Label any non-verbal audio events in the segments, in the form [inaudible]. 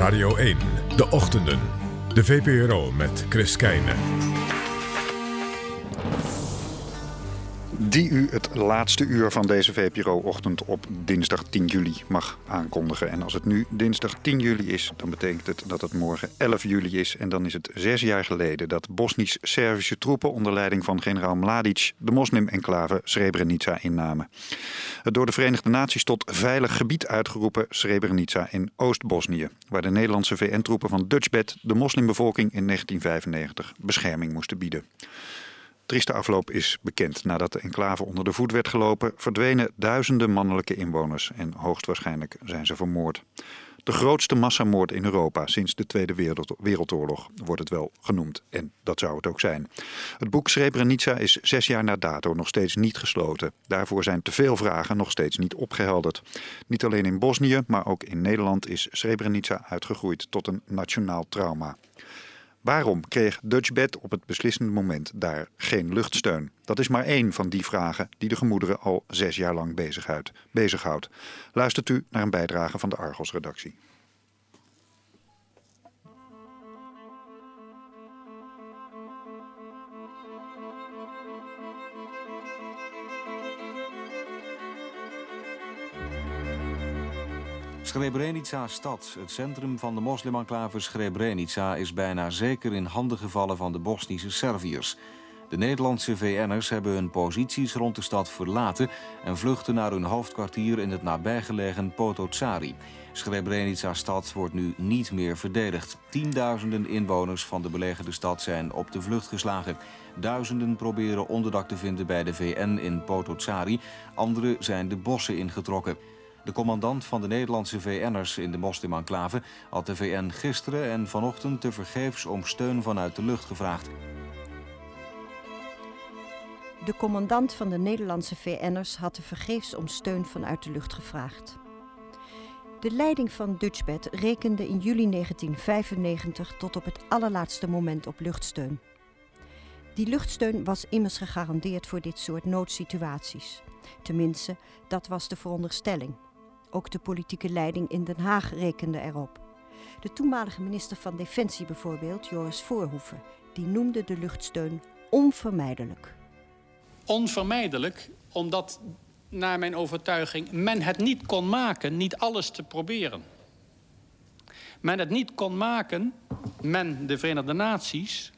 Radio 1, de ochtenden. De VPRO met Chris Keijnen. Die u het laatste uur van deze VPRO-ochtend op dinsdag 10 juli mag aankondigen. En als het nu dinsdag 10 juli is, dan betekent het dat het morgen 11 juli is. En dan is het zes jaar geleden dat Bosnisch-Servische troepen onder leiding van generaal Mladic de moslim-enclave Srebrenica innamen. Het door de Verenigde Naties tot veilig gebied uitgeroepen Srebrenica in Oost-Bosnië, waar de Nederlandse VN-troepen van Dutchbed de moslimbevolking in 1995 bescherming moesten bieden trieste afloop is bekend. Nadat de enclave onder de voet werd gelopen, verdwenen duizenden mannelijke inwoners en hoogstwaarschijnlijk zijn ze vermoord. De grootste massamoord in Europa sinds de Tweede Wereldoorlog wordt het wel genoemd. En dat zou het ook zijn. Het boek Srebrenica is zes jaar na dato nog steeds niet gesloten. Daarvoor zijn te veel vragen nog steeds niet opgehelderd. Niet alleen in Bosnië, maar ook in Nederland is Srebrenica uitgegroeid tot een nationaal trauma. Waarom kreeg Dutchbed op het beslissende moment daar geen luchtsteun? Dat is maar één van die vragen die de gemoederen al zes jaar lang bezighoudt. Luistert u naar een bijdrage van de Argos-redactie. Srebrenica stad, het centrum van de moslimenclave Srebrenica... is bijna zeker in handen gevallen van de Bosnische Serviërs. De Nederlandse VN'ers hebben hun posities rond de stad verlaten... en vluchten naar hun hoofdkwartier in het nabijgelegen Potocari. Srebrenica-stad wordt nu niet meer verdedigd. Tienduizenden inwoners van de belegerde stad zijn op de vlucht geslagen. Duizenden proberen onderdak te vinden bij de VN in Potocari. Anderen zijn de bossen ingetrokken. De commandant van de Nederlandse VN'ers in de moslimenclave had de VN gisteren en vanochtend tevergeefs om steun vanuit de lucht gevraagd. De commandant van de Nederlandse VN'ers had tevergeefs om steun vanuit de lucht gevraagd. De leiding van Dutchbed rekende in juli 1995 tot op het allerlaatste moment op luchtsteun. Die luchtsteun was immers gegarandeerd voor dit soort noodsituaties. Tenminste, dat was de veronderstelling. Ook de politieke leiding in Den Haag rekende erop. De toenmalige minister van Defensie bijvoorbeeld, Joris Voorhoeven, die noemde de luchtsteun onvermijdelijk. Onvermijdelijk omdat, naar mijn overtuiging, men het niet kon maken niet alles te proberen. Men het niet kon maken, men, de Verenigde Naties,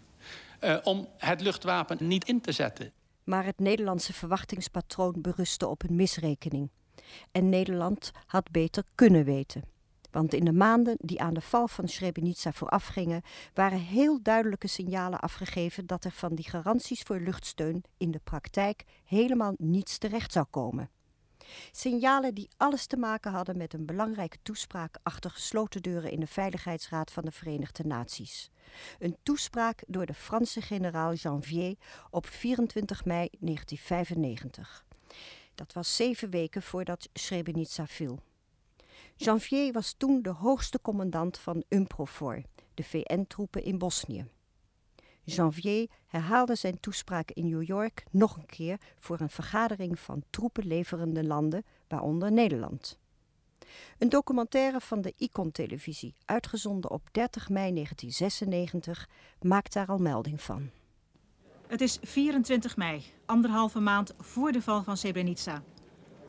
uh, om het luchtwapen niet in te zetten. Maar het Nederlandse verwachtingspatroon berustte op een misrekening. En Nederland had beter kunnen weten. Want in de maanden die aan de val van Srebrenica voorafgingen, waren heel duidelijke signalen afgegeven dat er van die garanties voor luchtsteun in de praktijk helemaal niets terecht zou komen. Signalen die alles te maken hadden met een belangrijke toespraak achter gesloten deuren in de Veiligheidsraad van de Verenigde Naties. Een toespraak door de Franse generaal Janvier op 24 mei 1995. Dat was zeven weken voordat Srebrenica viel. Janvier was toen de hoogste commandant van UNPROFOR, de VN-troepen in Bosnië. Janvier herhaalde zijn toespraak in New York nog een keer voor een vergadering van troepenleverende landen, waaronder Nederland. Een documentaire van de Icon-televisie, uitgezonden op 30 mei 1996, maakt daar al melding van. Het is 24 mei, anderhalve maand voor de val van Srebrenica.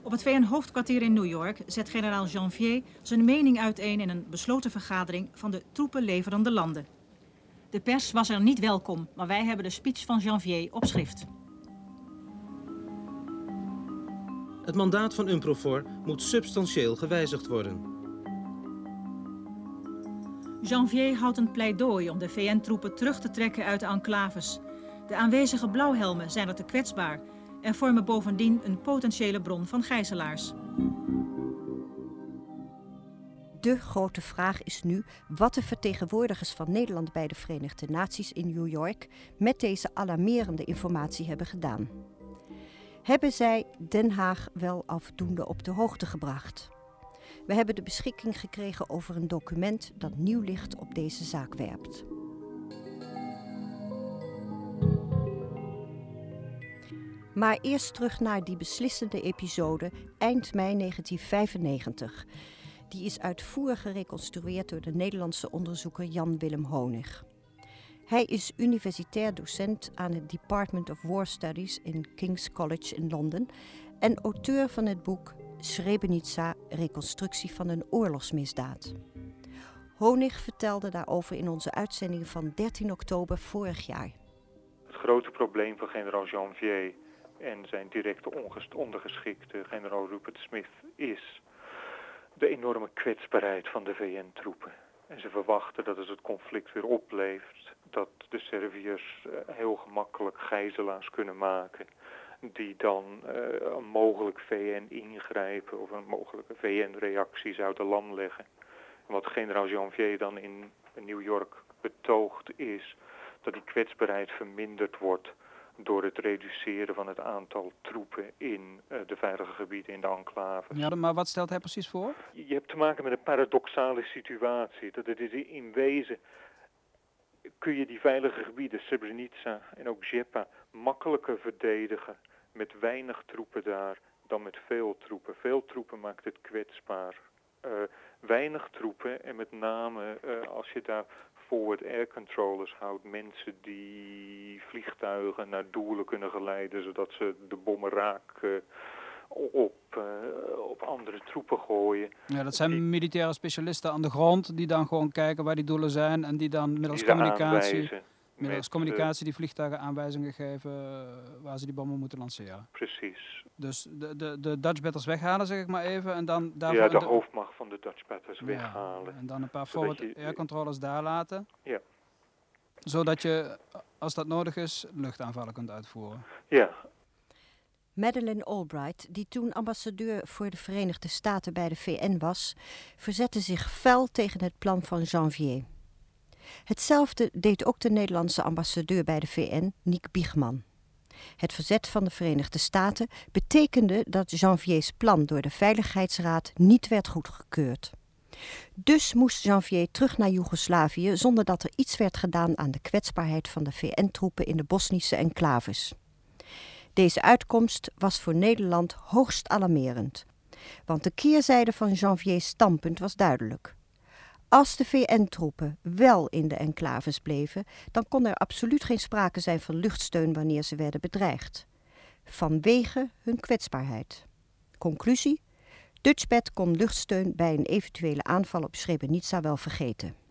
Op het VN-hoofdkwartier in New York zet generaal Janvier zijn mening uiteen in een besloten vergadering van de troepenleverende landen. De pers was er niet welkom, maar wij hebben de speech van Janvier op schrift. Het mandaat van UNPROFOR moet substantieel gewijzigd worden. Janvier houdt een pleidooi om de VN-troepen terug te trekken uit de enclaves. De aanwezige blauwhelmen zijn er te kwetsbaar en vormen bovendien een potentiële bron van gijzelaars. De grote vraag is nu wat de vertegenwoordigers van Nederland bij de Verenigde Naties in New York met deze alarmerende informatie hebben gedaan. Hebben zij Den Haag wel afdoende op de hoogte gebracht? We hebben de beschikking gekregen over een document dat nieuw licht op deze zaak werpt. Maar eerst terug naar die beslissende episode eind mei 1995 Die is uitvoerig gereconstrueerd door de Nederlandse onderzoeker Jan Willem Honig. Hij is universitair docent aan het Department of War Studies in King's College in Londen en auteur van het boek Srebrenica, reconstructie van een oorlogsmisdaad. Honig vertelde daarover in onze uitzending van 13 oktober vorig jaar. Het grote probleem van generaal Janvier en zijn directe ondergeschikte generaal Rupert Smith is de enorme kwetsbaarheid van de VN-troepen. En ze verwachten dat als het conflict weer opleeft, dat de Serviërs eh, heel gemakkelijk gijzelaars kunnen maken die dan uh, een mogelijk VN-ingrijpen of een mogelijke VN-reactie zouden lam leggen. En wat generaal Janvier dan in New York betoogt is dat die kwetsbaarheid verminderd wordt door het reduceren van het aantal troepen in uh, de veilige gebieden in de enclave. Ja, maar wat stelt hij precies voor? Je hebt te maken met een paradoxale situatie. Dat het is in wezen kun je die veilige gebieden, Srebrenica en ook Jepa, makkelijker verdedigen met weinig troepen daar dan met veel troepen. Veel troepen maakt het kwetsbaar. Uh, weinig troepen en met name uh, als je daar forward air controllers houdt, mensen die vliegtuigen naar doelen kunnen geleiden zodat ze de bommen raak uh, op, op andere troepen gooien. Ja, dat zijn die, militaire specialisten aan de grond die dan gewoon kijken waar die doelen zijn en die dan middels communicatie... Aanwijzen Middels communicatie die vliegtuigen aanwijzingen geven eh, waar ze die bommen moeten lanceren. Precies. Dus de, de, de Dutch batters weghalen, zeg ik maar even. En dan daarvoor ja, de, de hoofdmacht van de Dutch batters weghalen. En dan een paar forward je, air controllers daar laten. Ja. Zodat je, als dat nodig is, luchtaanvallen kunt uitvoeren. Ja. Madeleine Albright, die toen ambassadeur voor de Verenigde Staten bij de VN was, verzette zich fel tegen het plan van Janvier. Hetzelfde deed ook de Nederlandse ambassadeur bij de VN, Nick Biegman. Het verzet van de Verenigde Staten betekende dat Janviers plan door de Veiligheidsraad niet werd goedgekeurd. Dus moest Janvier terug naar Joegoslavië zonder dat er iets werd gedaan aan de kwetsbaarheid van de VN-troepen in de Bosnische enclaves. Deze uitkomst was voor Nederland hoogst alarmerend, want de keerzijde van Janviers standpunt was duidelijk. Als de VN-troepen wel in de enclaves bleven, dan kon er absoluut geen sprake zijn van luchtsteun wanneer ze werden bedreigd. Vanwege hun kwetsbaarheid. Conclusie: Dutchbed kon luchtsteun bij een eventuele aanval op Srebrenica wel vergeten.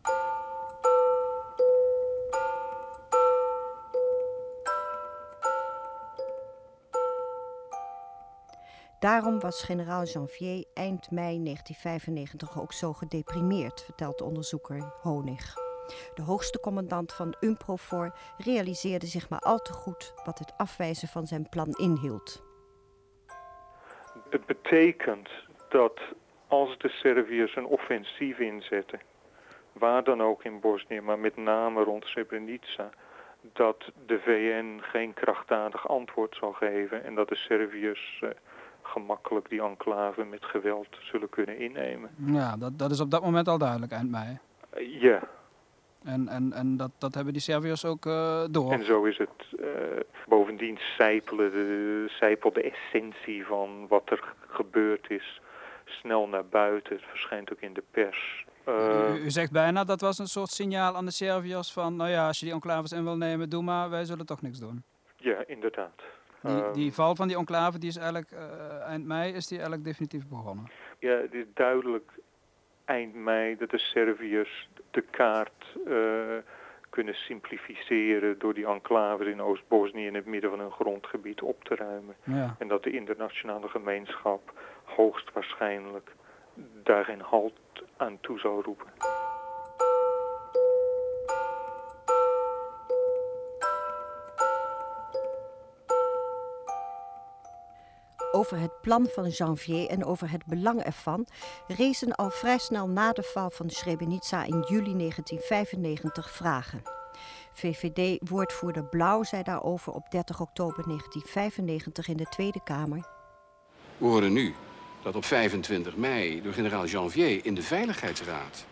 Daarom was generaal Janvier eind mei 1995 ook zo gedeprimeerd, vertelt onderzoeker Honig. De hoogste commandant van UNPROFOR realiseerde zich maar al te goed wat het afwijzen van zijn plan inhield. Het betekent dat als de Serviërs een offensief inzetten, waar dan ook in Bosnië, maar met name rond Srebrenica, dat de VN geen krachtdadig antwoord zal geven en dat de Serviërs uh, gemakkelijk die enclave met geweld zullen kunnen innemen. Ja, dat, dat is op dat moment al duidelijk, eind mei. Uh, ja. En, en, en dat, dat hebben die Serviërs ook uh, door. En zo is het. Uh, bovendien sijpelen de, de essentie van wat er gebeurd is snel naar buiten. Het verschijnt ook in de pers. Uh, u, u, zegt bijna dat was een soort signaal aan de Serviërs van... nou ja, als je die enclaves in wil nemen, doe maar, wij zullen toch niks doen. Ja, inderdaad. Die, die val van die enclave die is eigenlijk uh, eind mei is die eigenlijk definitief begonnen. Ja, het is duidelijk eind mei dat de Serviërs de kaart uh, kunnen simplificeren door die enclaves in Oost-Bosnië in het midden van hun grondgebied op te ruimen. Ja. En dat de internationale gemeenschap hoogstwaarschijnlijk daar geen halt aan toe zal roepen. Over het plan van Janvier en over het belang ervan rezen al vrij snel na de val van Srebrenica in juli 1995 vragen. VVD-woordvoerder Blauw zei daarover op 30 oktober 1995 in de Tweede Kamer. We horen nu dat op 25 mei door generaal Janvier in de Veiligheidsraad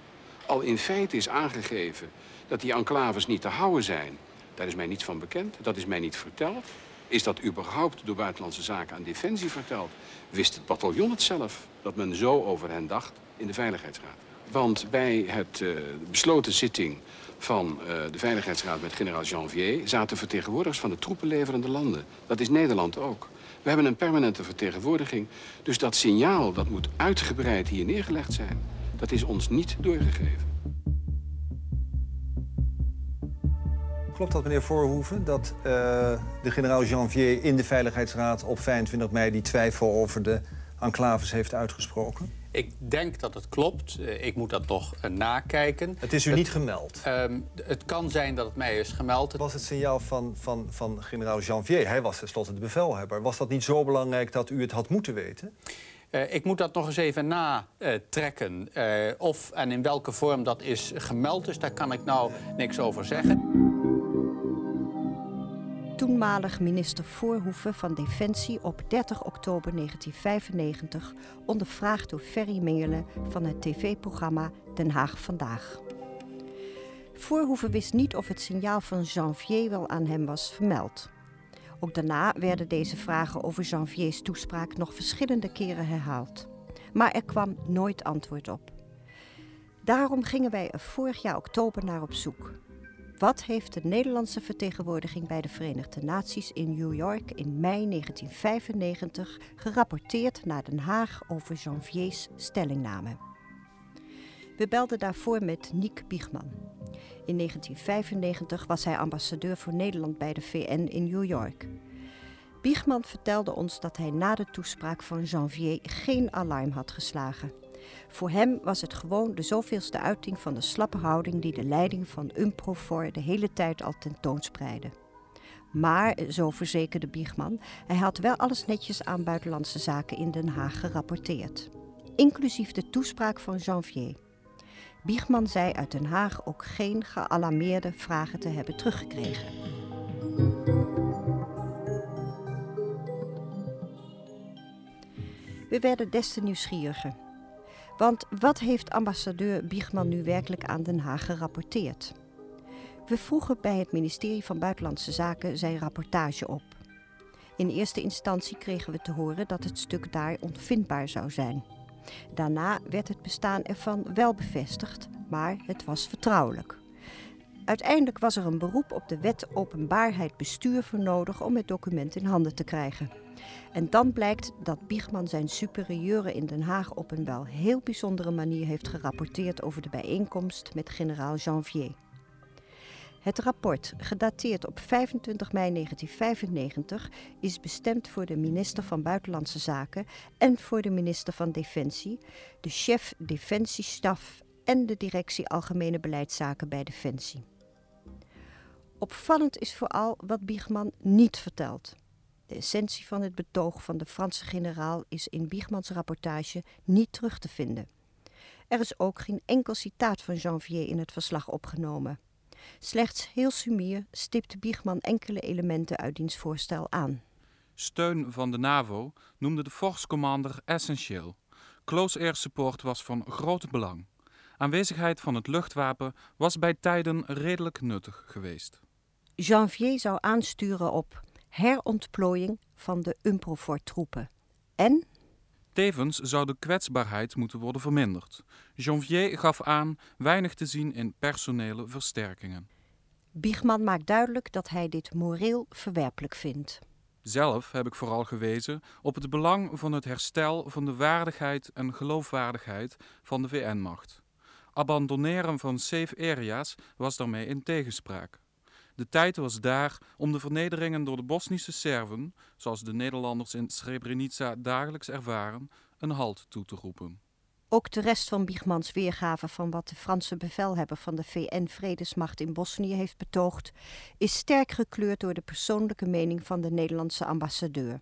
al in feite is aangegeven dat die enclaves niet te houden zijn. Daar is mij niets van bekend, dat is mij niet verteld. Is dat überhaupt door Buitenlandse Zaken aan Defensie verteld? Wist het bataljon het zelf dat men zo over hen dacht in de Veiligheidsraad? Want bij het uh, besloten zitting van uh, de Veiligheidsraad met generaal Janvier... zaten vertegenwoordigers van de troepenleverende landen. Dat is Nederland ook. We hebben een permanente vertegenwoordiging. Dus dat signaal dat moet uitgebreid hier neergelegd zijn... dat is ons niet doorgegeven. Klopt dat, meneer Voorhoeven, dat uh, de generaal Janvier in de Veiligheidsraad op 25 mei die twijfel over de enclaves heeft uitgesproken? Ik denk dat het klopt. Uh, ik moet dat toch uh, nakijken. Het is u het, niet gemeld? Um, het kan zijn dat het mij is gemeld. Was het signaal van, van, van generaal Janvier, hij was tenslotte de bevelhebber... was dat niet zo belangrijk dat u het had moeten weten? Uh, ik moet dat nog eens even natrekken. of en in welke vorm dat is gemeld. Dus daar kan ik nou niks over zeggen toenmalig minister Voorhoeven van Defensie op 30 oktober 1995 ondervraagd door Ferry Mingelen van het tv-programma Den Haag Vandaag. Voorhoeven wist niet of het signaal van Janvier wel aan hem was vermeld. Ook daarna werden deze vragen over Janviers toespraak nog verschillende keren herhaald. Maar er kwam nooit antwoord op. Daarom gingen wij er vorig jaar oktober naar op zoek. Wat heeft de Nederlandse vertegenwoordiging bij de Verenigde Naties in New York in mei 1995 gerapporteerd naar Den Haag over Janviers stellingname? We belden daarvoor met Niek Biegman. In 1995 was hij ambassadeur voor Nederland bij de VN in New York. Biegman vertelde ons dat hij na de toespraak van Janvier geen alarm had geslagen. Voor hem was het gewoon de zoveelste uiting van de slappe houding die de leiding van Umprofor de hele tijd al tentoonspreidde. Maar, zo verzekerde Biegman, hij had wel alles netjes aan buitenlandse zaken in Den Haag gerapporteerd. Inclusief de toespraak van Janvier. Biegman zei uit Den Haag ook geen gealarmeerde vragen te hebben teruggekregen. We werden des te nieuwsgieriger. Want wat heeft ambassadeur Biegman nu werkelijk aan Den Haag gerapporteerd? We vroegen bij het ministerie van Buitenlandse Zaken zijn rapportage op. In eerste instantie kregen we te horen dat het stuk daar onvindbaar zou zijn. Daarna werd het bestaan ervan wel bevestigd, maar het was vertrouwelijk. Uiteindelijk was er een beroep op de wet openbaarheid bestuur voor nodig om het document in handen te krijgen. En dan blijkt dat Biegman zijn superieuren in Den Haag op een wel heel bijzondere manier heeft gerapporteerd over de bijeenkomst met generaal Janvier. Het rapport, gedateerd op 25 mei 1995, is bestemd voor de minister van Buitenlandse Zaken en voor de minister van Defensie, de chef Defensiestaf en de directie Algemene Beleidszaken bij Defensie. Opvallend is vooral wat Biegman niet vertelt. De essentie van het betoog van de Franse generaal is in Biegmans rapportage niet terug te vinden. Er is ook geen enkel citaat van Janvier in het verslag opgenomen. Slechts heel sumier stipt Biegman enkele elementen uit diens voorstel aan. Steun van de NAVO noemde de Force Commander essentieel. Close air support was van groot belang. Aanwezigheid van het luchtwapen was bij tijden redelijk nuttig geweest. Janvier zou aansturen op herontplooiing van de Umprofor-troepen. En? Tevens zou de kwetsbaarheid moeten worden verminderd. Janvier gaf aan weinig te zien in personele versterkingen. Biegman maakt duidelijk dat hij dit moreel verwerpelijk vindt. Zelf heb ik vooral gewezen op het belang van het herstel van de waardigheid en geloofwaardigheid van de VN-macht. Abandoneren van safe areas was daarmee in tegenspraak. De tijd was daar om de vernederingen door de Bosnische Serven, zoals de Nederlanders in Srebrenica dagelijks ervaren, een halt toe te roepen. Ook de rest van Biegmans weergave van wat de Franse bevelhebber van de VN-vredesmacht in Bosnië heeft betoogd, is sterk gekleurd door de persoonlijke mening van de Nederlandse ambassadeur.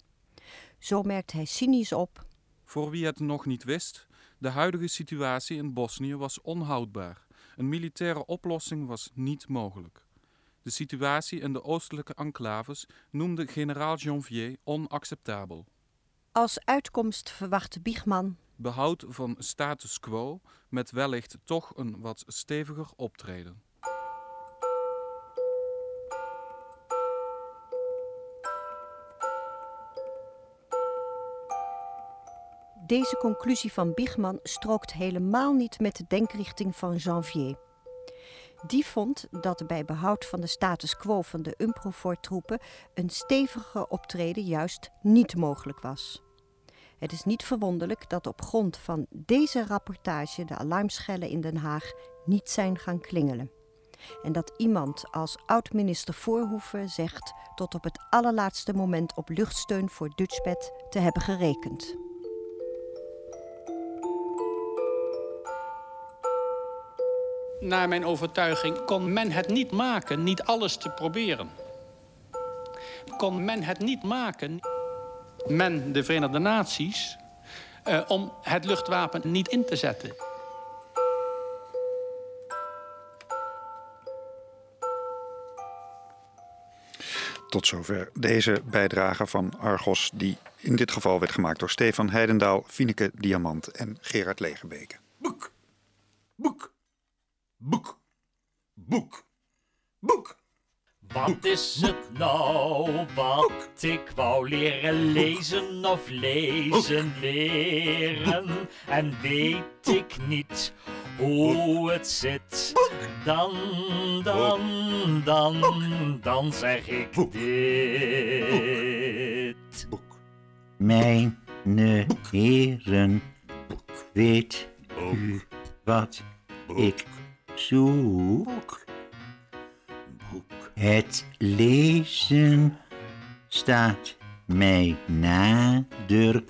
Zo merkt hij cynisch op. Voor wie het nog niet wist, de huidige situatie in Bosnië was onhoudbaar. Een militaire oplossing was niet mogelijk. De situatie in de oostelijke enclaves noemde generaal Janvier onacceptabel. Als uitkomst verwacht Biegman behoud van status quo met wellicht toch een wat steviger optreden. Deze conclusie van Biegman strookt helemaal niet met de denkrichting van Janvier. Die vond dat bij behoud van de status quo van de Umprofor-troepen een stevige optreden juist niet mogelijk was. Het is niet verwonderlijk dat op grond van deze rapportage de alarmschellen in Den Haag niet zijn gaan klingelen. En dat iemand als oud-minister Voorhoeven zegt tot op het allerlaatste moment op luchtsteun voor Dutchbed te hebben gerekend. Naar mijn overtuiging kon men het niet maken niet alles te proberen. Kon men het niet maken, men, de Verenigde Naties, uh, om het luchtwapen niet in te zetten. Tot zover deze bijdrage van Argos, die in dit geval werd gemaakt door Stefan Heidendaal, Fineke Diamant en Gerard Legerbeke. Boek, boek, boek, boek, boek. Wat is het nou wat ik wou leren lezen of lezen leren? En weet ik niet hoe het zit, dan, dan, dan, dan zeg ik dit. Mijn heren, weet u wat ik zoek? Het lezen staat mij nader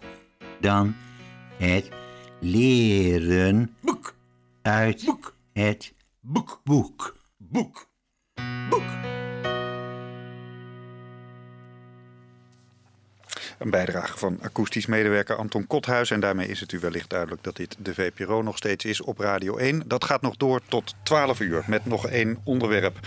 dan het leren uit het boek. Boek. Boek. Boek. Een bijdrage van akoestisch medewerker Anton Kothuis. En daarmee is het u wellicht duidelijk dat dit de VPRO nog steeds is op Radio 1. Dat gaat nog door tot 12 uur met nog één onderwerp.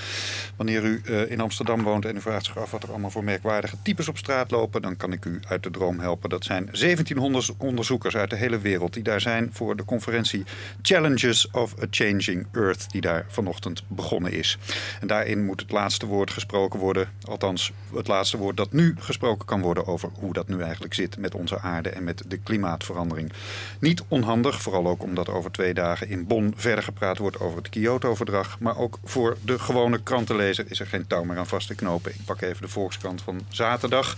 Wanneer u uh, in Amsterdam woont en u vraagt zich af wat er allemaal voor merkwaardige types op straat lopen, dan kan ik u uit de droom helpen. Dat zijn 1700 onderzoekers uit de hele wereld die daar zijn voor de conferentie Challenges of a Changing Earth, die daar vanochtend begonnen is. En daarin moet het laatste woord gesproken worden, althans het laatste woord dat nu gesproken kan worden over hoe dat dat nu eigenlijk zit met onze aarde en met de klimaatverandering. Niet onhandig, vooral ook omdat over twee dagen in Bonn verder gepraat wordt over het Kyoto-verdrag. Maar ook voor de gewone krantenlezer is er geen touw meer aan vast te knopen. Ik pak even de Volkskrant van zaterdag.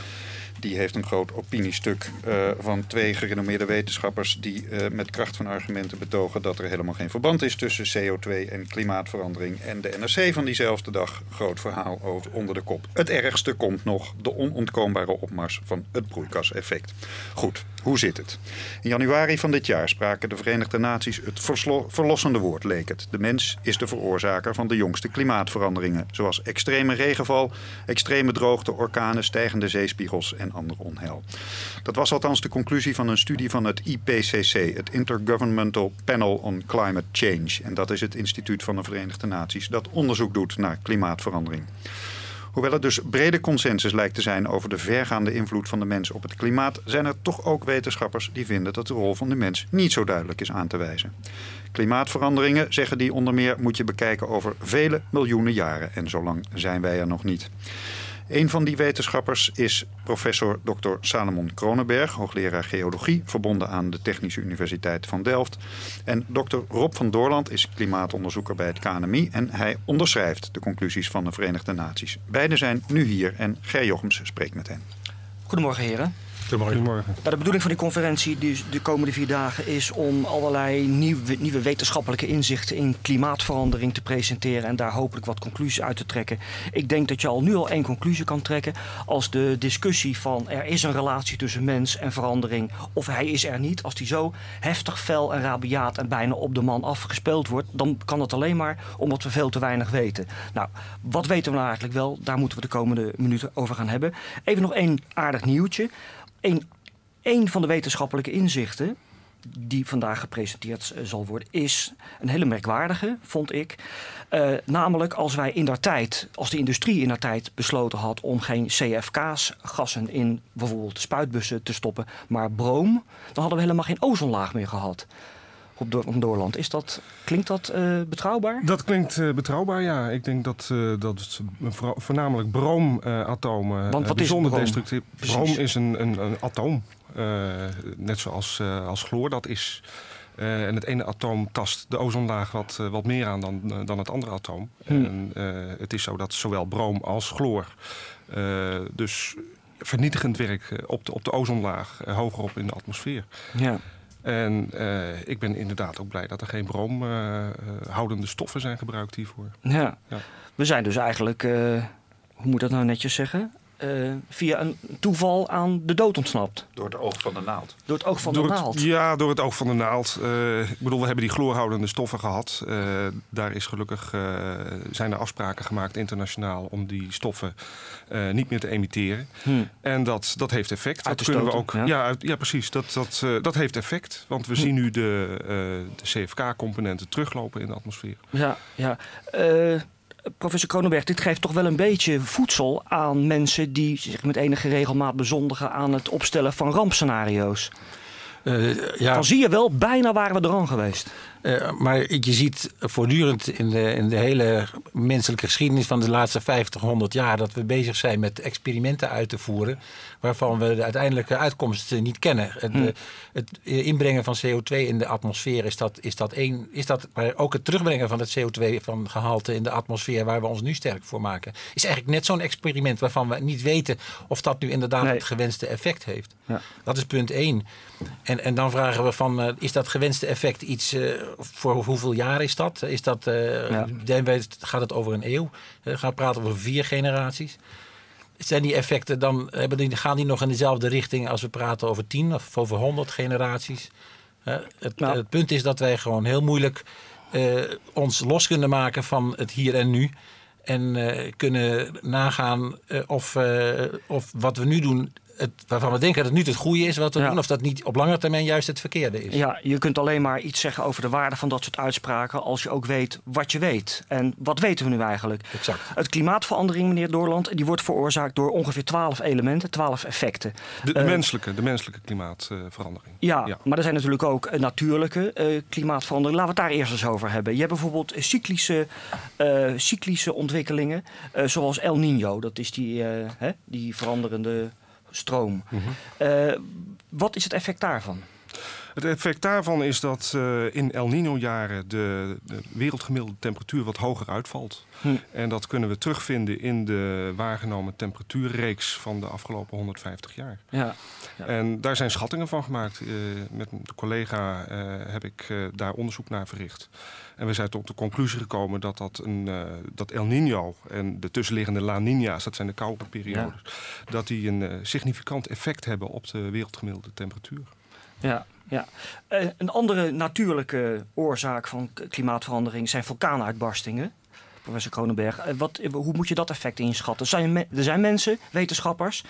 Die heeft een groot opiniestuk uh, van twee gerenommeerde wetenschappers... die uh, met kracht van argumenten betogen dat er helemaal geen verband is... tussen CO2 en klimaatverandering. En de NRC van diezelfde dag, groot verhaal over, onder de kop. Het ergste komt nog, de onontkoombare opmars van het broeikaseffect. Goed, hoe zit het? In januari van dit jaar spraken de Verenigde Naties het verlossende woord, leek het. De mens is de veroorzaker van de jongste klimaatveranderingen... zoals extreme regenval, extreme droogte, orkanen, stijgende zeespiegels en ander onheil. Dat was althans de conclusie van een studie van het IPCC, het Intergovernmental Panel on Climate Change. En dat is het instituut van de Verenigde Naties dat onderzoek doet naar klimaatverandering. Hoewel er dus brede consensus lijkt te zijn over de vergaande invloed van de mens op het klimaat, zijn er toch ook wetenschappers die vinden dat de rol van de mens niet zo duidelijk is aan te wijzen. Klimaatveranderingen, zeggen die onder meer, moet je bekijken over vele miljoenen jaren. En zo lang zijn wij er nog niet. Een van die wetenschappers is professor Dr. Salomon Kronenberg, hoogleraar geologie, verbonden aan de Technische Universiteit van Delft. En Dr. Rob van Doorland is klimaatonderzoeker bij het KNMI en hij onderschrijft de conclusies van de Verenigde Naties. Beiden zijn nu hier en Ger Jochems spreekt met hen. Goedemorgen heren. Goedemorgen. Nou, de bedoeling van die conferentie dus de komende vier dagen is om allerlei nieuwe, nieuwe wetenschappelijke inzichten in klimaatverandering te presenteren en daar hopelijk wat conclusies uit te trekken. Ik denk dat je al nu al één conclusie kan trekken. Als de discussie van er is een relatie tussen mens en verandering of hij is er niet, als die zo heftig, fel en rabiaat en bijna op de man afgespeeld wordt, dan kan het alleen maar omdat we veel te weinig weten. Nou, wat weten we nou eigenlijk wel? Daar moeten we de komende minuten over gaan hebben. Even nog één aardig nieuwtje. Een, van de wetenschappelijke inzichten die vandaag gepresenteerd eh, zal worden, is een hele merkwaardige, vond ik. Uh, namelijk als wij in der tijd, als de industrie in der tijd besloten had om geen CFK's, gassen in bijvoorbeeld spuitbussen te stoppen, maar broom, dan hadden we helemaal geen ozonlaag meer gehad. Op Door Doorland. Is dat, klinkt dat uh, betrouwbaar? Dat klinkt uh, betrouwbaar, ja. Ik denk dat, uh, dat voornamelijk broomatomen Want wat bijzonder is broom? destructief... Broom is een, een, een atoom. net zoals als chloor dat is. en het ene atoom tast de ozonlaag wat, wat meer aan dan, dan het andere atoom. Hmm. En het is zo dat zowel broom als chloor... dus vernietigend werk op de, op de ozonlaag, hoger op in de atmosfeer. Ja. En uh, ik ben inderdaad ook blij dat er geen broomhoudende stoffen zijn gebruikt hiervoor. Ja. ja. We zijn dus eigenlijk, uh, hoe moet dat nou netjes zeggen? Uh, via een toeval aan de dood ontsnapt. Door het oog van de naald. Door het oog van de naald. ja, door het oog van de naald. Uh, ik bedoel, we hebben die chloorhoudende stoffen gehad. Uh, daar is gelukkig, zijn er afspraken gemaakt internationaal om die stoffen niet meer te emitteren. Hmm. En dat, dat heeft effect. Uit dat kunnen we ook. Ja, ja, uit, ja precies. Dat, dat, dat heeft effect. Want we hm. zien nu de, de CFK-componenten teruglopen in de atmosfeer. Ja, ja professor Kronenberg, dit geeft toch wel een beetje voedsel aan mensen die zich met enige regelmaat bezondigen aan het opstellen van rampscenario's. Uh, ja. Dan zie je wel, bijna waren we er aan geweest. Uh, maar je ziet voortdurend in de, in de hele menselijke geschiedenis van de laatste 50, 100 jaar dat we bezig zijn met experimenten uit te voeren waarvan we de uiteindelijke uitkomsten niet kennen. Het, hm. Eh, het inbrengen van CO2 in de atmosfeer is dat, is dat één, is dat, maar ook het terugbrengen van het CO2 van gehalte in de atmosfeer waar we ons nu sterk voor maken, is eigenlijk net zo'n experiment waarvan we niet weten of dat nu inderdaad het gewenste effect heeft. Ja. Dat is punt één. En, en dan vragen we van, uh, is dat gewenste effect iets, uh, voor hoeveel jaar is dat? Is dat uh, ja. gaat het over een eeuw? Uh, gaan we praten over vier generaties? Zijn die effecten dan, hebben die, gaan die nog in dezelfde richting als we praten over tien of over honderd generaties? Het, nou. het, punt is dat wij gewoon heel moeilijk ons los kunnen maken van het hier en nu. En kunnen nagaan of, of wat we nu doen het, waarvan we denken dat het nu het goede is wat we doen, of dat niet op lange termijn juist het verkeerde is. Ja, je kunt alleen maar iets zeggen over de waarde van dat soort uitspraken als je ook weet wat je weet. En wat weten we nu eigenlijk? Exact. Het klimaatverandering, meneer Doorland, die wordt veroorzaakt door ongeveer twaalf elementen, twaalf effecten. De, uh, menselijke, de menselijke klimaatverandering. ja, maar er zijn natuurlijk ook uh, natuurlijke uh, klimaatverandering. Laten we het daar eerst eens over hebben. Je hebt bijvoorbeeld cyclische, cyclische ontwikkelingen, zoals El Nino. Dat is die, hè, die veranderende stroom. Mhm. Eh, wat is het effect daarvan? Het effect daarvan is dat uh, in El Nino-jaren de, de, wereldgemiddelde temperatuur wat hoger uitvalt. Hm. En dat kunnen we terugvinden in de waargenomen temperatuurreeks van de afgelopen 150 jaar. Ja, ja. En daar zijn schattingen van gemaakt. Uh, met een collega uh, heb ik daar onderzoek naar verricht. En we zijn tot de conclusie gekomen dat, dat, een, dat El Nino en de tussenliggende La Nina's, dat zijn de koude periodes, dat die een significant effect hebben op de wereldgemiddelde temperatuur. Ja, ja. Uh, een andere natuurlijke oorzaak van klimaatverandering zijn vulkaanuitbarstingen. Professor Kronenberg, uh, wat, hoe moet je dat effect inschatten? Zijn er zijn mensen, wetenschappers,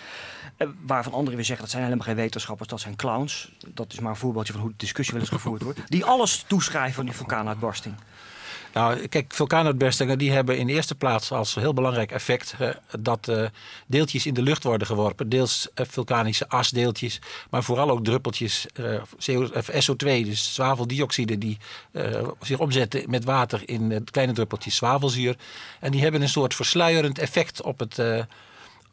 waarvan anderen weer zeggen dat zijn helemaal geen wetenschappers, dat zijn clowns. Dat is maar een voorbeeldje van hoe de discussie wel eens gevoerd wordt. Die alles toeschrijven aan die vulkaanuitbarsting. Nou, kijk, vulkaanuitbarstingen die hebben in de eerste plaats als heel belangrijk effect dat uh, deeltjes in de lucht worden geworpen. Deels uh, vulkanische asdeeltjes, maar vooral ook druppeltjes SO2, dus zwaveldioxide, die zich omzetten met water in kleine druppeltjes zwavelzuur. En die hebben een soort versluierend effect op het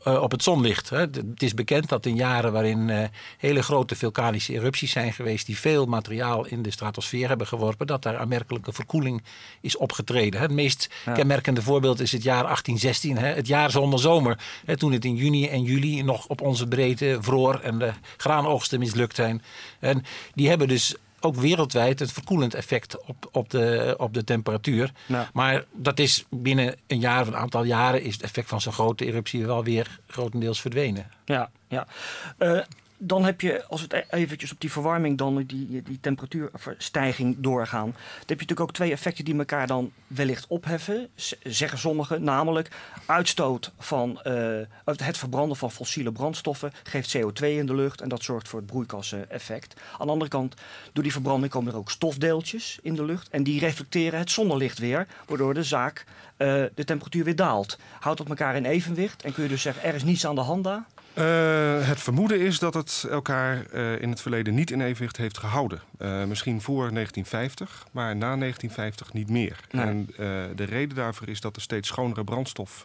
uh, op het zonlicht. Hè. Het is bekend dat in jaren waarin uh, hele grote vulkanische erupties zijn geweest, die veel materiaal in de stratosfeer hebben geworpen, dat daar aanmerkelijke verkoeling is opgetreden. Hè. Het meest kenmerkende voorbeeld is het jaar 1816, hè, het jaar zonder zomer. Hè, toen het in juni en juli nog op onze breedte vroor en de graanoogsten mislukt zijn. En die hebben dus ook wereldwijd een verkoelend effect op, op, de, op de temperatuur. Maar dat is binnen een jaar of een aantal jaren is het effect van zo'n grote eruptie wel weer grotendeels verdwenen. Ja, ja. Uh, dan heb je, als we het e- eventjes op die verwarming, dan die, die temperatuurstijging doorgaan. Dan heb je natuurlijk ook twee effecten die elkaar dan wellicht opheffen, zeggen sommigen. Namelijk, uitstoot van uh, het verbranden van fossiele brandstoffen geeft CO2 in de lucht en dat zorgt voor het broeikaseffect. Aan de andere kant, door die verbranding komen er ook stofdeeltjes in de lucht en die reflecteren het zonnelicht weer, waardoor de zaak uh, de temperatuur weer daalt. Houdt dat elkaar in evenwicht en kun je dus zeggen, er is niets aan de hand daar? Uh, het vermoeden is dat het elkaar uh, in het verleden niet in evenwicht heeft gehouden. Uh, misschien voor 1950, maar na 1950 niet meer. Nee. En de reden daarvoor is dat er steeds schonere brandstof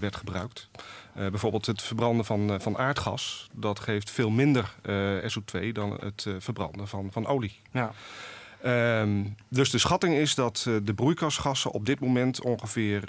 werd gebruikt. bijvoorbeeld het verbranden van, van aardgas. Dat geeft veel minder SO2 dan het verbranden van, van olie. Ja. Um, dus de schatting is dat de broeikasgassen op dit moment ongeveer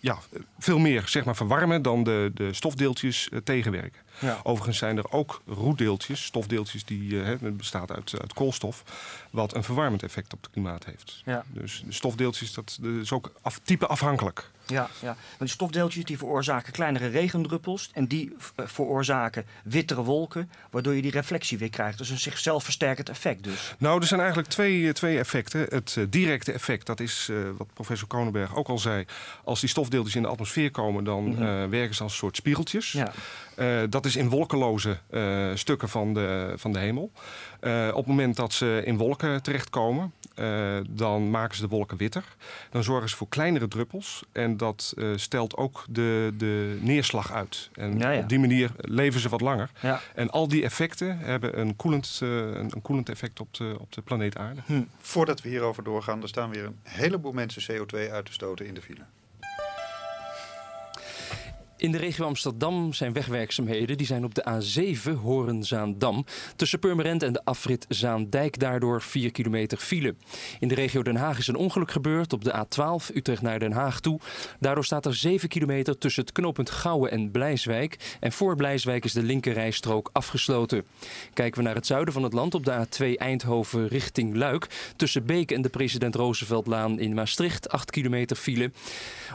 ja, veel meer zeg maar, verwarmen dan de, de stofdeeltjes uh, tegenwerken. Ja. Overigens zijn er ook roetdeeltjes, stofdeeltjes die uh, bestaat uit, uit koolstof, wat een verwarmend effect op het klimaat heeft. Ja. Dus de stofdeeltjes, dat, dat is ook af, type afhankelijk. Ja, ja. Maar die stofdeeltjes die veroorzaken kleinere regendruppels en die uh, veroorzaken wittere wolken, waardoor je die reflectie weer krijgt. Dus een zichzelf versterkend effect dus. Nou, er zijn eigenlijk twee, twee effecten. Het uh, directe effect, dat is uh, wat professor Kronenberg ook al zei. Als die stofdeeltjes in de atmosfeer komen, dan mm -hmm. werken ze als een soort spiegeltjes. Ja. dat is in wolkeloze stukken van de, van de hemel. op het moment dat ze in wolken terechtkomen, uh, dan maken ze de wolken witter. Dan zorgen ze voor kleinere druppels. En dat uh, stelt ook de, de neerslag uit. En ja, ja. op die manier leven ze wat langer. Ja. En al die effecten hebben een koelend, uh, een, een koelend effect op de, op de planeet Aarde. Hm. Voordat we hierover doorgaan, er staan weer een heleboel mensen CO2 uit te stoten in de file. In de regio Amsterdam zijn wegwerkzaamheden. Die zijn op de A7 Horenzaandam. Tussen Purmerend en de afrit Zaandijk daardoor 4 kilometer file. In de regio Den Haag is een ongeluk gebeurd op de A12 Utrecht naar Den Haag toe. Daardoor staat er 7 kilometer tussen het knooppunt Gouwen en Blijswijk. En voor Blijswijk is de linkerrijstrook afgesloten. Kijken we naar het zuiden van het land op de A2 Eindhoven richting Luik. Tussen Beek en de President Rooseveltlaan in Maastricht 8 kilometer file.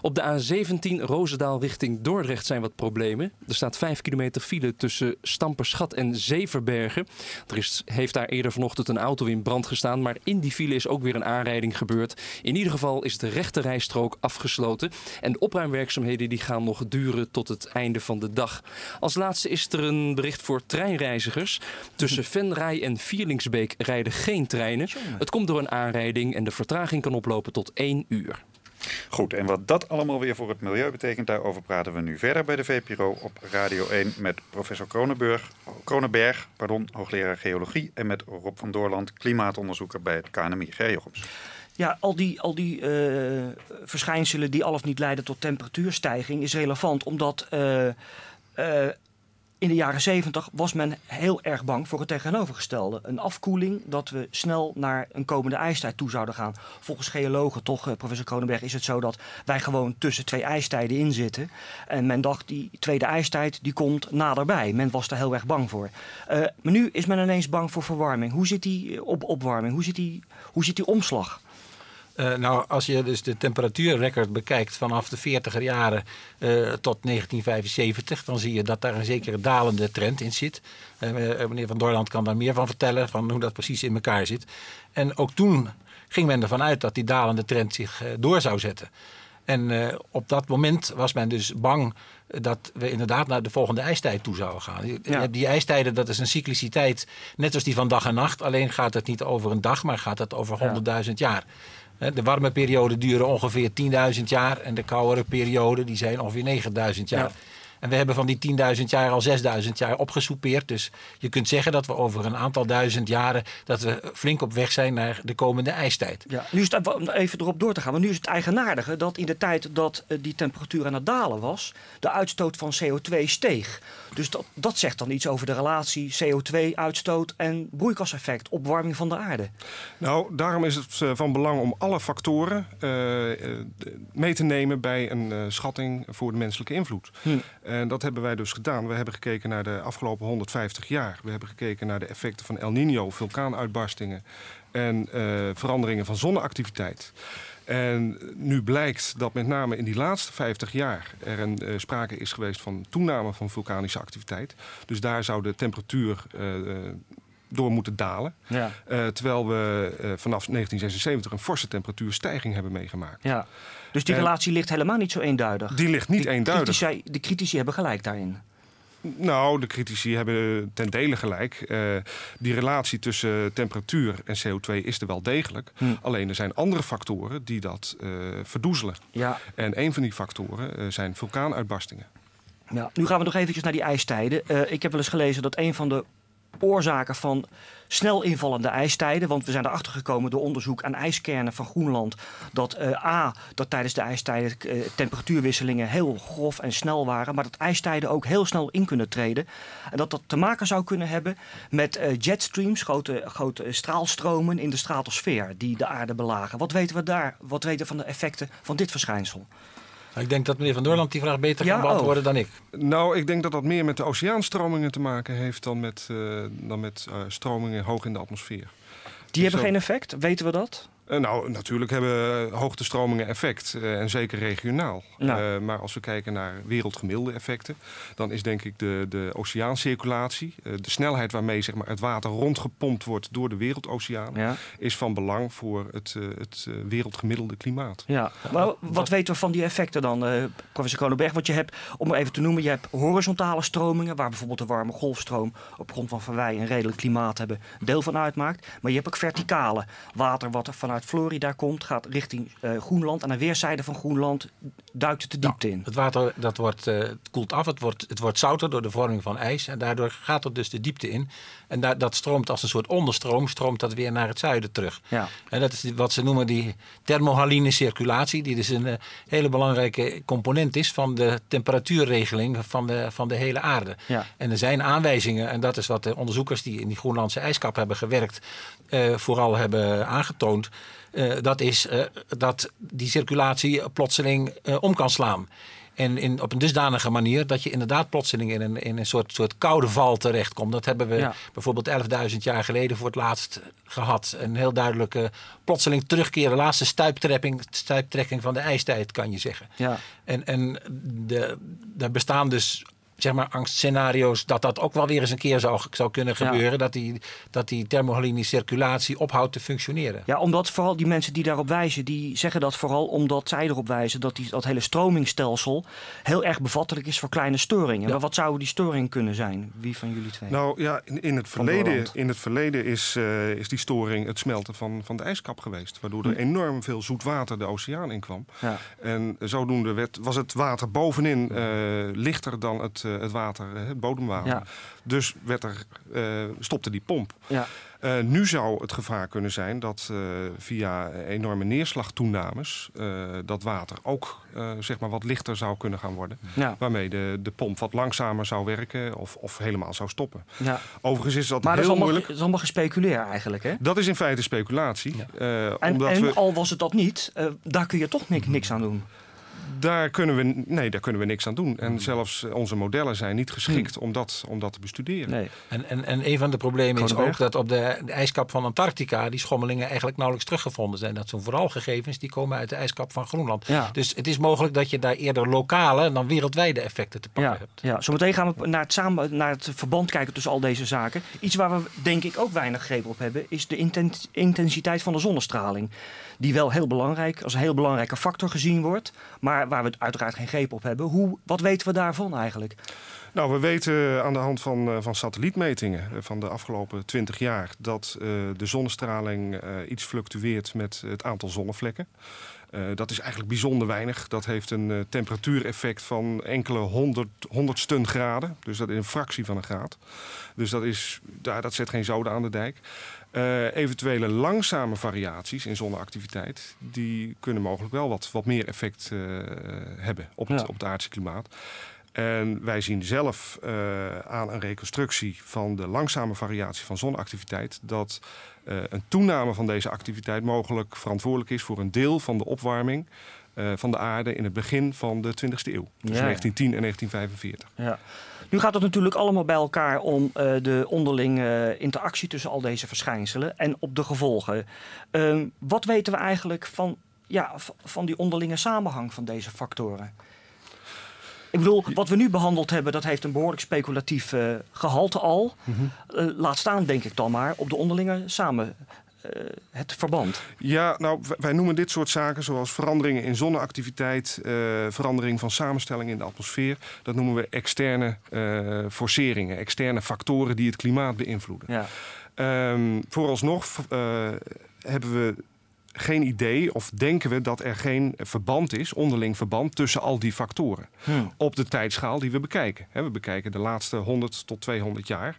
Op de A17 Roosendaal richting Dordrecht zijn wat problemen. Er staat 5 kilometer file tussen Stamperschat en Zeverbergen. Er is, heeft daar eerder vanochtend een auto in brand gestaan, maar in die file is ook weer een aanrijding gebeurd. In ieder geval is de rechterrijstrook afgesloten en de opruimwerkzaamheden die gaan nog duren tot het einde van de dag. Als laatste is er een bericht voor treinreizigers. Tussen Venray en Vierlingsbeek rijden geen treinen. Het komt door een aanrijding en de vertraging kan oplopen tot 1 uur. Goed, en wat dat allemaal weer voor het milieu betekent, daarover praten we nu verder bij de VPRO op Radio 1 met professor Kronenberg, Kronenberg pardon, hoogleraar geologie, en met Rob van Doorland, klimaatonderzoeker bij het KNMI. Ja, al die, al die uh, verschijnselen die al of niet leiden tot temperatuurstijging is relevant, omdat uh, uh, in de jaren 70 was men heel erg bang voor het tegenovergestelde. Een afkoeling dat we snel naar een komende ijstijd toe zouden gaan. Volgens geologen, toch, eh, professor Kronenberg, is het zo dat wij gewoon tussen twee ijstijden in zitten. En men dacht, die tweede ijstijd die komt naderbij. Men was daar heel erg bang voor. Uh, maar nu is men ineens bang voor verwarming. Hoe zit die eh, op opwarming? Hoe zit die, hoe zit die omslag? Uh, nou, als je dus de temperatuurrecord bekijkt vanaf de 40er jaren uh, tot 1975, dan zie je dat daar een zekere dalende trend in zit. Uh, meneer Van Doorland kan daar meer van vertellen, van hoe dat precies in elkaar zit. En ook toen ging men ervan uit dat die dalende trend zich door zou zetten. En op dat moment was men dus bang dat we inderdaad naar de volgende ijstijd toe zouden gaan. Ja. Die ijstijden, dat is een cycliciteit, net als die van dag en nacht. Alleen gaat het niet over een dag, maar gaat het over 100.000 jaar. De warme perioden duren ongeveer 10.000 jaar en de koudere perioden die zijn ongeveer 9.000 jaar. En we hebben van die 10.000 jaar al 6.000 jaar opgesoupeerd. Dus je kunt zeggen dat we over een aantal duizend jaren... dat we flink op weg zijn naar de komende ijstijd. Ja, nu is het, om even erop door te gaan. Maar nu is het eigenaardige dat in de tijd dat eh, die temperatuur aan het dalen was... de uitstoot van CO2 steeg. Dus dat, dat zegt dan iets over de relatie CO2-uitstoot en broeikaseffect, opwarming van de aarde. Nou, daarom is het eh, van belang om alle factoren uh, mee te nemen bij een uh, schatting voor de menselijke invloed. Hm. En dat hebben wij dus gedaan. We hebben gekeken naar de afgelopen 150 jaar. We hebben gekeken naar de effecten van El Nino, vulkaanuitbarstingen en veranderingen van zonneactiviteit. En nu blijkt dat met name in die laatste 50 jaar er een uh, sprake is geweest van toename van vulkanische activiteit. Dus daar zou de temperatuur uh, door moeten dalen. Ja. Terwijl we vanaf 1976 een forse temperatuurstijging hebben meegemaakt. Ja. Dus die relatie ligt helemaal niet zo eenduidig. Die ligt niet eenduidig. Critici, de critici hebben gelijk daarin. Nou, de critici hebben ten dele gelijk. Uh, die relatie tussen temperatuur en CO2 is er wel degelijk. Hm. Alleen er zijn andere factoren die dat uh, verdoezelen. Ja. En een van die factoren uh, zijn vulkaanuitbarstingen. Ja, nu gaan we nog eventjes naar die ijstijden. Ik heb wel eens gelezen dat een van de oorzaken van snel invallende ijstijden. Want we zijn erachter gekomen door onderzoek aan ijskernen van Groenland. Dat uh, A, dat tijdens de ijstijden uh, temperatuurwisselingen heel grof en snel waren. Maar dat ijstijden ook heel snel in kunnen treden. En dat dat te maken zou kunnen hebben met uh, jetstreams, grote, grote straalstromen in de stratosfeer die de aarde belagen. Wat weten we daar? Wat weten we van de effecten van dit verschijnsel? Ik denk dat meneer Van Doorland die vraag beter kan beantwoorden oh. dan ik. Nou, ik denk dat dat meer met de oceaanstromingen te maken heeft dan met, uh, dan met uh, stromingen hoog in de atmosfeer. Die hebben geen effect, weten we dat? Uh, nou, natuurlijk hebben hoogtestromingen effect. Uh, en zeker regionaal. Ja. Uh, maar als we kijken naar wereldgemiddelde effecten... dan is denk ik de, de oceaancirculatie... de snelheid waarmee zeg maar, het water rondgepompt wordt door de wereldoceaan... Ja. is van belang voor het, het wereldgemiddelde klimaat. Ja, maar wat weten we van die effecten dan, professor Kronenberg? Want je hebt, om even te noemen, je hebt horizontale stromingen... waar bijvoorbeeld de warme golfstroom op grond van Van Wij... een redelijk klimaat hebben, deel van uitmaakt. Maar je hebt ook verticale water wat er vanuit Florida komt, gaat richting uh, Groenland. Aan de weerszijde van Groenland duikt het de diepte in. Het water dat wordt, uh, het koelt af, het wordt, het wordt zouter door de vorming van ijs. En daardoor gaat het dus de diepte in. En da dat stroomt als een soort onderstroom, stroomt dat weer naar het zuiden terug. Ja. En dat is wat ze noemen die thermohaline circulatie. Die dus een uh, hele belangrijke component is van de temperatuurregeling van de, van de hele aarde. Ja. En er zijn aanwijzingen, en dat is wat de onderzoekers die in die Groenlandse ijskap hebben gewerkt, vooral hebben aangetoond. Uh, dat is uh, dat die circulatie plotseling om kan slaan. En in, op een dusdanige manier dat je inderdaad plotseling in een, in een soort, soort koude val terechtkomt. Dat hebben we ja. bijvoorbeeld 11.000 jaar geleden voor het laatst gehad. Een heel duidelijke plotseling terugkeren, laatste stuiptrekking, stuiptrekking van de ijstijd, kan je zeggen. Ja. En, en de, er bestaan dus zeg maar, angstscenario's dat dat ook wel weer eens een keer zou, zou kunnen gebeuren. Ja. Dat, die, dat die thermohaline circulatie ophoudt te functioneren. Ja, omdat vooral die mensen die daarop wijzen, die zeggen dat vooral omdat zij erop wijzen dat die, dat hele stromingsstelsel heel erg bevattelijk is voor kleine storingen. Ja. Maar wat zouden die storingen kunnen zijn? Wie van jullie twee? Nou ja, in, in het verleden, in het verleden is, uh, is die storing het smelten van, van de ijskap geweest. Waardoor er Hm. enorm veel zoet water de oceaan inkwam. Ja. En zodoende werd, was het water bovenin uh, lichter dan het, uh, het water, het bodemwater. Ja. Dus werd er, stopte die pomp. Ja. Uh, nu zou het gevaar kunnen zijn dat uh, via enorme neerslagtoenames uh, dat water ook zeg maar wat lichter zou kunnen gaan worden. Ja. Waarmee de, de pomp wat langzamer zou werken of, of helemaal zou stoppen. Ja. Overigens is dat maar heel dat is allemaal, moeilijk. Dat is allemaal gespeculeerd eigenlijk, hè? Dat is in feite speculatie. En, omdat en we... al was het dat niet, daar kun je toch niks, niks aan doen. Daar kunnen, we, nee, daar kunnen we niks aan doen. En zelfs onze modellen zijn niet geschikt om, dat, om dat te bestuderen. Nee. En, en, en een van de problemen is ook dat op de, de ijskap van Antarctica die schommelingen eigenlijk nauwelijks teruggevonden zijn. Dat zijn vooral gegevens die komen uit de ijskap van Groenland. Ja. Dus het is mogelijk dat je daar eerder lokale dan wereldwijde effecten te pakken Ja, hebt. ja, zometeen gaan we naar het, samen, naar het verband kijken tussen al deze zaken. Iets waar we denk ik ook weinig greep op hebben, is de intens- intensiteit van de zonnestraling. Die wel heel belangrijk, als een heel belangrijke factor gezien wordt, maar waar we uiteraard geen greep op hebben. Hoe, wat weten we daarvan eigenlijk? Nou, we weten aan de hand van, uh, van satellietmetingen uh, van de afgelopen 20 jaar dat de zonnestraling iets fluctueert met het aantal zonnevlekken. Dat is eigenlijk bijzonder weinig. Dat heeft een temperatuureffect van enkele honderd, honderdsten graden. Dus dat is een fractie van een graad. Dus dat, is, daar, dat zet geen zoden aan de dijk. Uh, eventuele langzame variaties in zonneactiviteit... die kunnen mogelijk wel wat, wat meer effect hebben op het, Ja. op het aardse klimaat. En wij zien zelf uh, aan een reconstructie van de langzame variatie van zonneactiviteit dat een toename van deze activiteit mogelijk verantwoordelijk is voor een deel van de opwarming van de aarde in het begin van de 20e eeuw. Dus Ja, ja. 1910 en 1945. Ja. Nu gaat het natuurlijk allemaal bij elkaar om eh, de onderlinge interactie tussen al deze verschijnselen en op de gevolgen. Ehm, wat weten we eigenlijk van, ja, van die onderlinge samenhang van deze factoren? Ik bedoel, wat we nu behandeld hebben, dat heeft een behoorlijk speculatief eh, gehalte al. Eh, laat staan, denk ik dan maar, op de onderlinge samen, eh, het verband. Ja, nou, wij noemen dit soort zaken zoals veranderingen in zonneactiviteit, eh, verandering van samenstelling in de atmosfeer. Dat noemen we externe eh, forceringen, externe factoren die het klimaat beïnvloeden. Ja. Ehm, vooralsnog eh, hebben we geen idee of denken we dat er geen verband is, onderling verband, tussen al die factoren. Hmm. Op de tijdschaal die we bekijken. we bekijken de laatste 100 tot 200 jaar.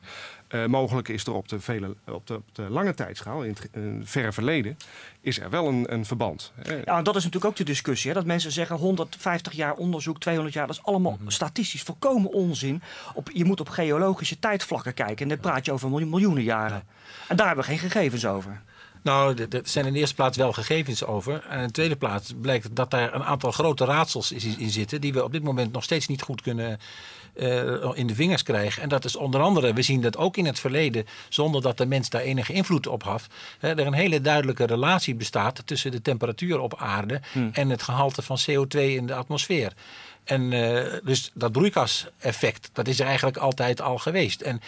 Uh, mogelijk is er op de, vele, op de, op de lange tijdschaal, in het, verre verleden, is er wel een, een verband. Ja, dat is natuurlijk ook de discussie. Hè? Dat mensen zeggen 150 jaar onderzoek, 200 jaar, dat is allemaal mhm. statistisch volkomen onzin. Op, je moet op geologische tijdvlakken kijken en dan praat je over miljoenen jaren. En daar hebben we geen gegevens over. Nou, er zijn in de eerste plaats wel gegevens over. En in de tweede plaats blijkt dat daar een aantal grote raadsels in zitten... die we op dit moment nog steeds niet goed kunnen uh, in de vingers krijgen. En dat is onder andere, we zien dat ook in het verleden... zonder dat de mens daar enige invloed op had... Hè, er een hele duidelijke relatie bestaat tussen de temperatuur op aarde... Hmm. en het gehalte van CO2 in de atmosfeer. En uh, dus dat broeikaseffect, dat is er eigenlijk altijd al geweest. En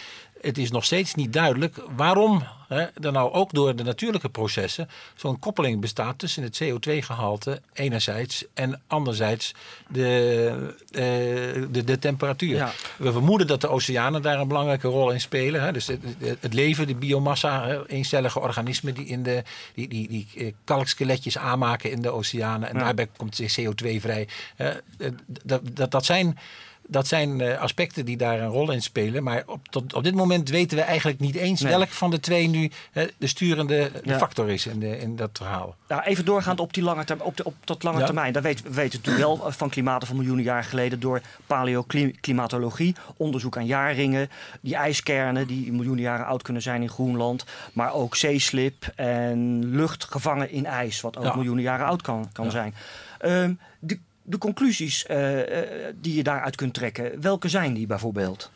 het is nog steeds niet duidelijk waarom hè, er nou ook door de natuurlijke processen zo'n koppeling bestaat tussen het CO2-gehalte enerzijds en anderzijds de, uh, de, de, temperatuur. We vermoeden dat de oceanen daar een belangrijke rol in spelen. Hè. Dus het, het, leven, de biomassa, hè, eencellige organismen die, in de, die, die, die eh, kalkskeletjes aanmaken in de oceanen. En daarbij komt CO2 vrij. Dat, dat, dat zijn dat zijn eh, aspecten die daar een rol in spelen. Maar op, tot, op dit moment weten we eigenlijk niet eens welk van de twee nu de sturende de factor is in, de, in dat verhaal. Nou, even doorgaand op, die lange op, de, op dat lange termijn. Daar weten we weten natuurlijk wel van klimaten van miljoenen jaar geleden door paleoclimatologie, onderzoek aan jaarringen, die ijskernen die miljoenen jaren oud kunnen zijn in Groenland, maar ook zeeslip en lucht gevangen in ijs, wat ook miljoenen jaren oud kan, kan zijn. Um, de de conclusies eh, eh, die je daaruit kunt trekken, welke zijn die bijvoorbeeld?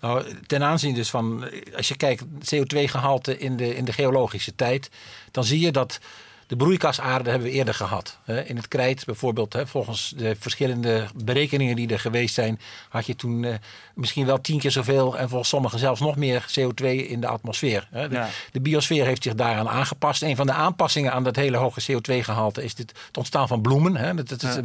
Nou, ten aanzien dus van, als je kijkt CO2-gehalte in de, in de geologische tijd, dan zie je dat de broeikasaarde hebben we eerder gehad. In het krijt bijvoorbeeld, volgens de verschillende berekeningen die er geweest zijn, had je toen eh, misschien wel tien keer zoveel en volgens sommigen zelfs nog meer CO2 in de atmosfeer. De, biosfeer heeft zich daaraan aangepast. Een van de aanpassingen aan dat hele hoge CO2-gehalte is dit, het ontstaan van bloemen. Dat, is,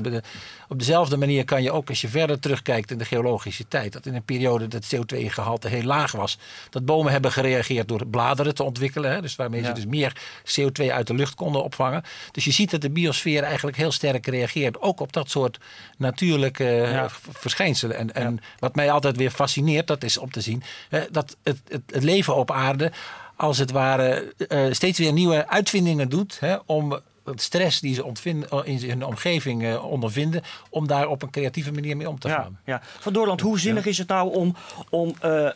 op dezelfde manier kan je ook als je verder terugkijkt in de geologische tijd, dat in een periode dat CO2-gehalte heel laag was, dat bomen hebben gereageerd door bladeren te ontwikkelen. Dus waarmee ze dus meer CO2 uit de lucht konden opvangen. Dus je ziet dat de biosfeer eigenlijk heel sterk reageert, ook op dat soort natuurlijke verschijnselen. En, en wat mij altijd weer fascineert, dat is om te zien dat het, het, het leven op aarde als het ware uh, steeds weer nieuwe uitvindingen doet hè, om het stress die ze ontvinden, eh, in hun omgeving uh, ondervinden, om daar op een creatieve manier mee om te gaan. Ja, Van Doorland, hoe zinnig is het nou om, om uh,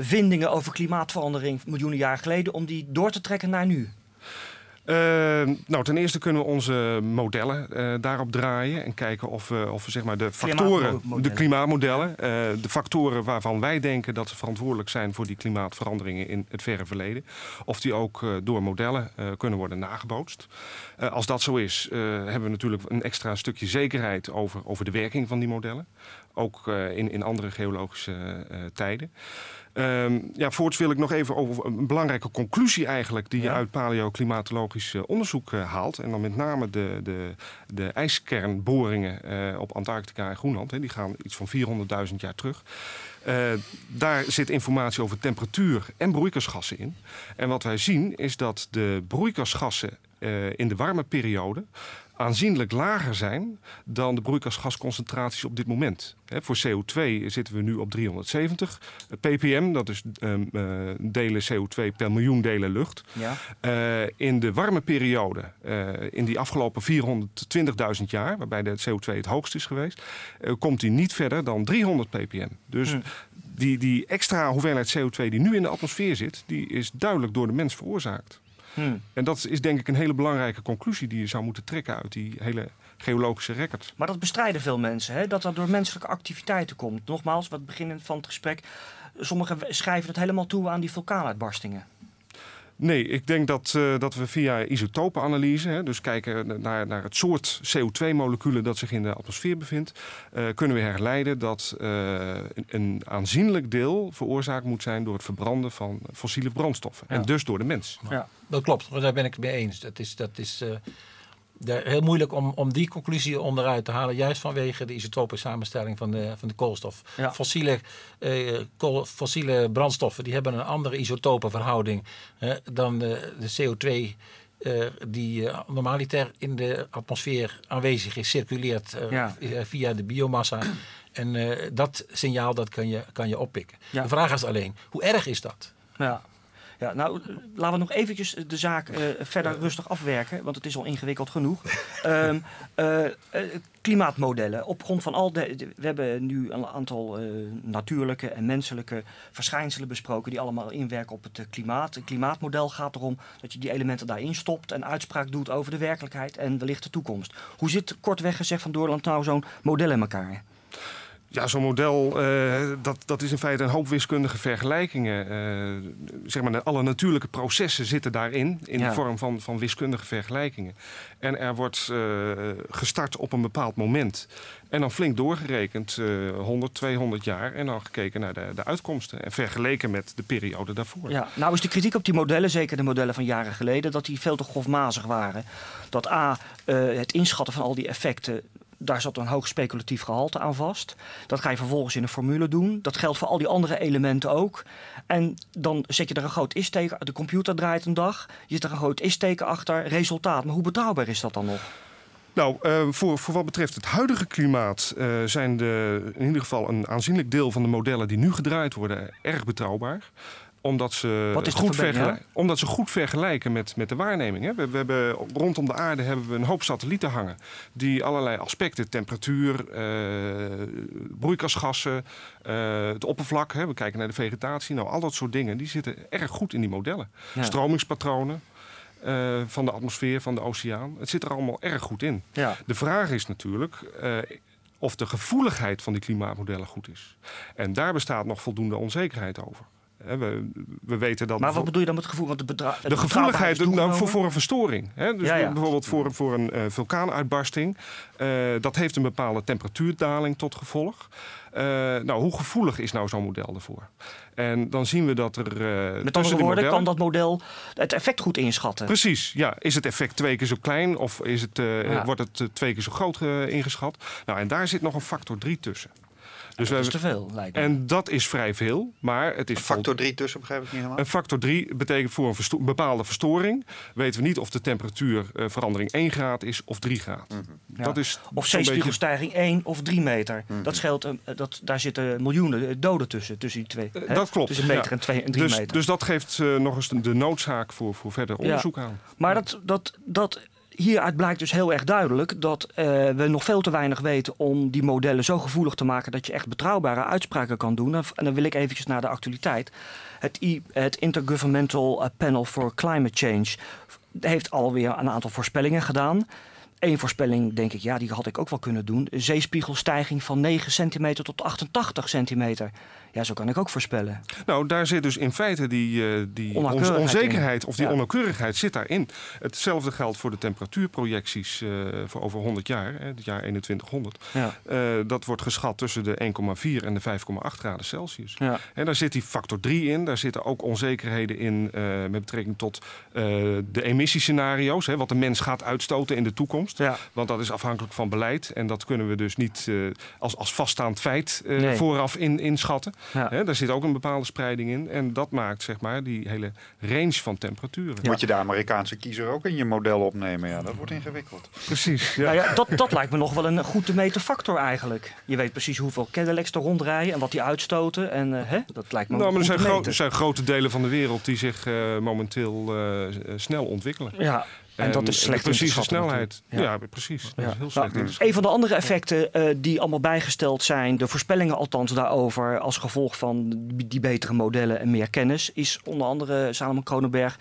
vindingen over klimaatverandering miljoenen jaar geleden, om die door te trekken naar nu? Ehm, nou, ten eerste kunnen we onze modellen uh, daarop draaien en kijken of we, of we zeg maar de factoren, de klimaatmodellen, uh, de factoren waarvan wij denken dat ze verantwoordelijk zijn voor die klimaatveranderingen in het verre verleden, of die ook uh, door modellen kunnen worden nagebootst. als dat zo is, hebben we natuurlijk een extra stukje zekerheid over, over de werking van die modellen, ook in, in andere geologische tijden. Um, ja, voorts wil ik nog even over een belangrijke conclusie eigenlijk... die je uit paleoclimatologisch uh, onderzoek uh, haalt. En dan met name de, de, de ijskernboringen uh, op Antarctica en Groenland. Hè, die gaan iets van 400.000 jaar terug. daar zit informatie over temperatuur en broeikasgassen in. En wat wij zien is dat de broeikasgassen in de warme periode aanzienlijk lager zijn dan de broeikasgasconcentraties op dit moment. voor CO2 zitten we nu op 370 ppm, dat is um, uh, delen CO2 per miljoen delen lucht. Ja. Uh, in de warme periode, uh, in die afgelopen 420.000 jaar, waarbij de CO2 het hoogst is geweest, komt die niet verder dan 300 ppm. Dus hm. die, die extra hoeveelheid CO2 die nu in de atmosfeer zit, die is duidelijk door de mens veroorzaakt. Hmm. En dat is denk ik een hele belangrijke conclusie die je zou moeten trekken uit die hele geologische record. Maar dat bestrijden veel mensen, hè? dat dat door menselijke activiteiten komt. Nogmaals, wat begin van het gesprek. Sommigen schrijven het helemaal toe aan die vulkaanuitbarstingen. Nee, ik denk dat, uh, dat we via isotopenanalyse, hè, dus kijken naar, naar het soort CO2-moleculen dat zich in de atmosfeer bevindt, uh, kunnen we herleiden dat uh, een, een, aanzienlijk deel veroorzaakt moet zijn door het verbranden van fossiele brandstoffen. Ja. En dus door de mens. Ja, dat klopt. Daar ben ik het mee eens. Dat is, dat is heel moeilijk om, om die conclusie onderuit te halen, juist vanwege de isotope samenstelling van de, van de koolstof. Fossiele, eh, kool, fossiele brandstoffen die hebben een andere isotopenverhouding eh, dan de, de CO2 die normaliter in de atmosfeer aanwezig is, circuleert via de biomassa. [clears throat] En dat signaal dat kan, je, kan je oppikken. De vraag is alleen, hoe erg is dat? Ja. Ja, nou, laten we nog eventjes de zaak uh, verder rustig afwerken, want het is al ingewikkeld genoeg. um, [laughs] uh, klimaatmodellen. Op grond van al de. We hebben nu een aantal natuurlijke en menselijke verschijnselen besproken. die allemaal inwerken op het klimaat. Een klimaatmodel gaat erom dat je die elementen daarin stopt. en uitspraak doet over de werkelijkheid en wellicht de toekomst. Hoe zit kortweg gezegd van Doorland nou zo'n model in elkaar? Ja, zo'n model, uh, dat, dat is in feite een hoop wiskundige vergelijkingen. Uh, zeg maar, alle natuurlijke processen zitten daarin, in de vorm van, van wiskundige vergelijkingen. En er wordt uh, gestart op een bepaald moment. En dan flink doorgerekend, 100, 200 jaar. En dan gekeken naar de, de uitkomsten. En vergeleken met de periode daarvoor. Ja, nou is de kritiek op die modellen, zeker de modellen van jaren geleden, dat die veel te grofmazig waren. Dat A, het inschatten van al die effecten daar zat een hoog speculatief gehalte aan vast. Dat ga je vervolgens in een formule doen. Dat geldt voor al die andere elementen ook. En dan zet je er een groot is-teken. De computer draait een dag. Je zet er een groot is-teken achter. Resultaat. Maar hoe betrouwbaar is dat dan nog? Nou, uh, voor, voor wat betreft het huidige klimaat uh, zijn de, in ieder geval een aanzienlijk deel van de modellen die nu gedraaid worden erg betrouwbaar omdat ze, goed, omdat ze goed vergelijken met, met de waarneming. Hè. We, we, hebben, rondom de aarde hebben we een hoop satellieten hangen. Die allerlei aspecten, temperatuur, uh, broeikasgassen, uh, het oppervlak. Hè. We kijken naar de vegetatie. Nou, al dat soort dingen die zitten erg goed in die modellen. Stromingspatronen. Uh, van de atmosfeer, van de oceaan. Het zit er allemaal erg goed in. Ja. De vraag is natuurlijk of de gevoeligheid van die klimaatmodellen goed is. En daar bestaat nog voldoende onzekerheid over. We, we weten dat maar wat bedoel je dan met het gevoel? Want de, de gevoeligheid nou, voor, voor een verstoring. Hè? Dus bijvoorbeeld voor, voor een uh, vulkaanuitbarsting. Uh, dat heeft een bepaalde temperatuurdaling tot gevolg. Uh, nou, hoe gevoelig is nou zo'n model ervoor? En dan zien we dat er. Met andere woorden, modellen... kan dat model het effect goed inschatten? Precies, ja. Is het effect twee keer zo klein of is het, ja. wordt het twee keer zo groot ingeschat? Nou, en daar zit nog een factor 3 tussen. Dus dat is te veel, lijkt me. En dat is vrij veel, maar het is... Een factor 3 tussen, begrijp ik niet helemaal? Een factor 3 betekent voor een, bepaalde verstoring... weten we niet of de temperatuurverandering 1 graad is of 3 graden. Mm -hmm. dat is of zeespiegelstijging beetje... 1 of 3 meter. -hmm. dat scheelt, uh, dat, daar zitten miljoenen doden tussen, tussen die twee. Uh, dat klopt. Tussen een meter ja. en, twee, en drie dus, meter. Dus dat geeft uh, nog eens de noodzaak voor, voor verder onderzoek ja. aan. Maar dat, dat, dat hieruit blijkt dus heel erg duidelijk dat uh, we nog veel te weinig weten om die modellen zo gevoelig te maken dat je echt betrouwbare uitspraken kan doen. En dan wil ik eventjes naar de actualiteit. Het, het Intergovernmental Panel for Climate Change heeft alweer een aantal voorspellingen gedaan. Eén voorspelling, denk ik, ja, die had ik ook wel kunnen doen. Zeespiegelstijging van 9 centimeter tot 88 centimeter. Ja, zo kan ik ook voorspellen. Nou, daar zit dus in feite die, uh, die onzekerheid of die ja. onnauwkeurigheid zit daarin. Hetzelfde geldt voor de temperatuurprojecties uh, voor over 100 jaar, hè, het jaar 2100. Ja. Uh, dat wordt geschat tussen de 1,4 en de 5,8 graden Celsius. Ja. En daar zit die factor 3 in. Daar zitten ook onzekerheden in met betrekking tot de emissiescenario's. Hè, wat de mens gaat uitstoten in de toekomst. Want dat is afhankelijk van beleid. En dat kunnen we dus niet als, als vaststaand feit nee. vooraf in, inschatten. Ja. daar zit ook een bepaalde spreiding in. En dat maakt zeg maar die hele range van temperaturen. Moet je de Amerikaanse kiezer ook in je model opnemen? Ja, dat wordt ingewikkeld. Precies. Ja. Nou ja, dat, dat lijkt me nog wel een goed te meten factor eigenlijk. Je weet precies hoeveel Cadillacs er rondrijden en wat die uitstoten. En uh, hè, dat lijkt me nou, maar er zijn, gro er zijn grote delen van de wereld die zich uh, momenteel uh, snel ontwikkelen. Ja, en dat is slecht precieze snelheid. Ja. ja, precies. Dat is heel slecht nou, een van de andere effecten uh, die allemaal bijgesteld zijn, de voorspellingen althans daarover, als gevolg van die betere modellen en meer kennis, is onder andere Salomon Kronenberg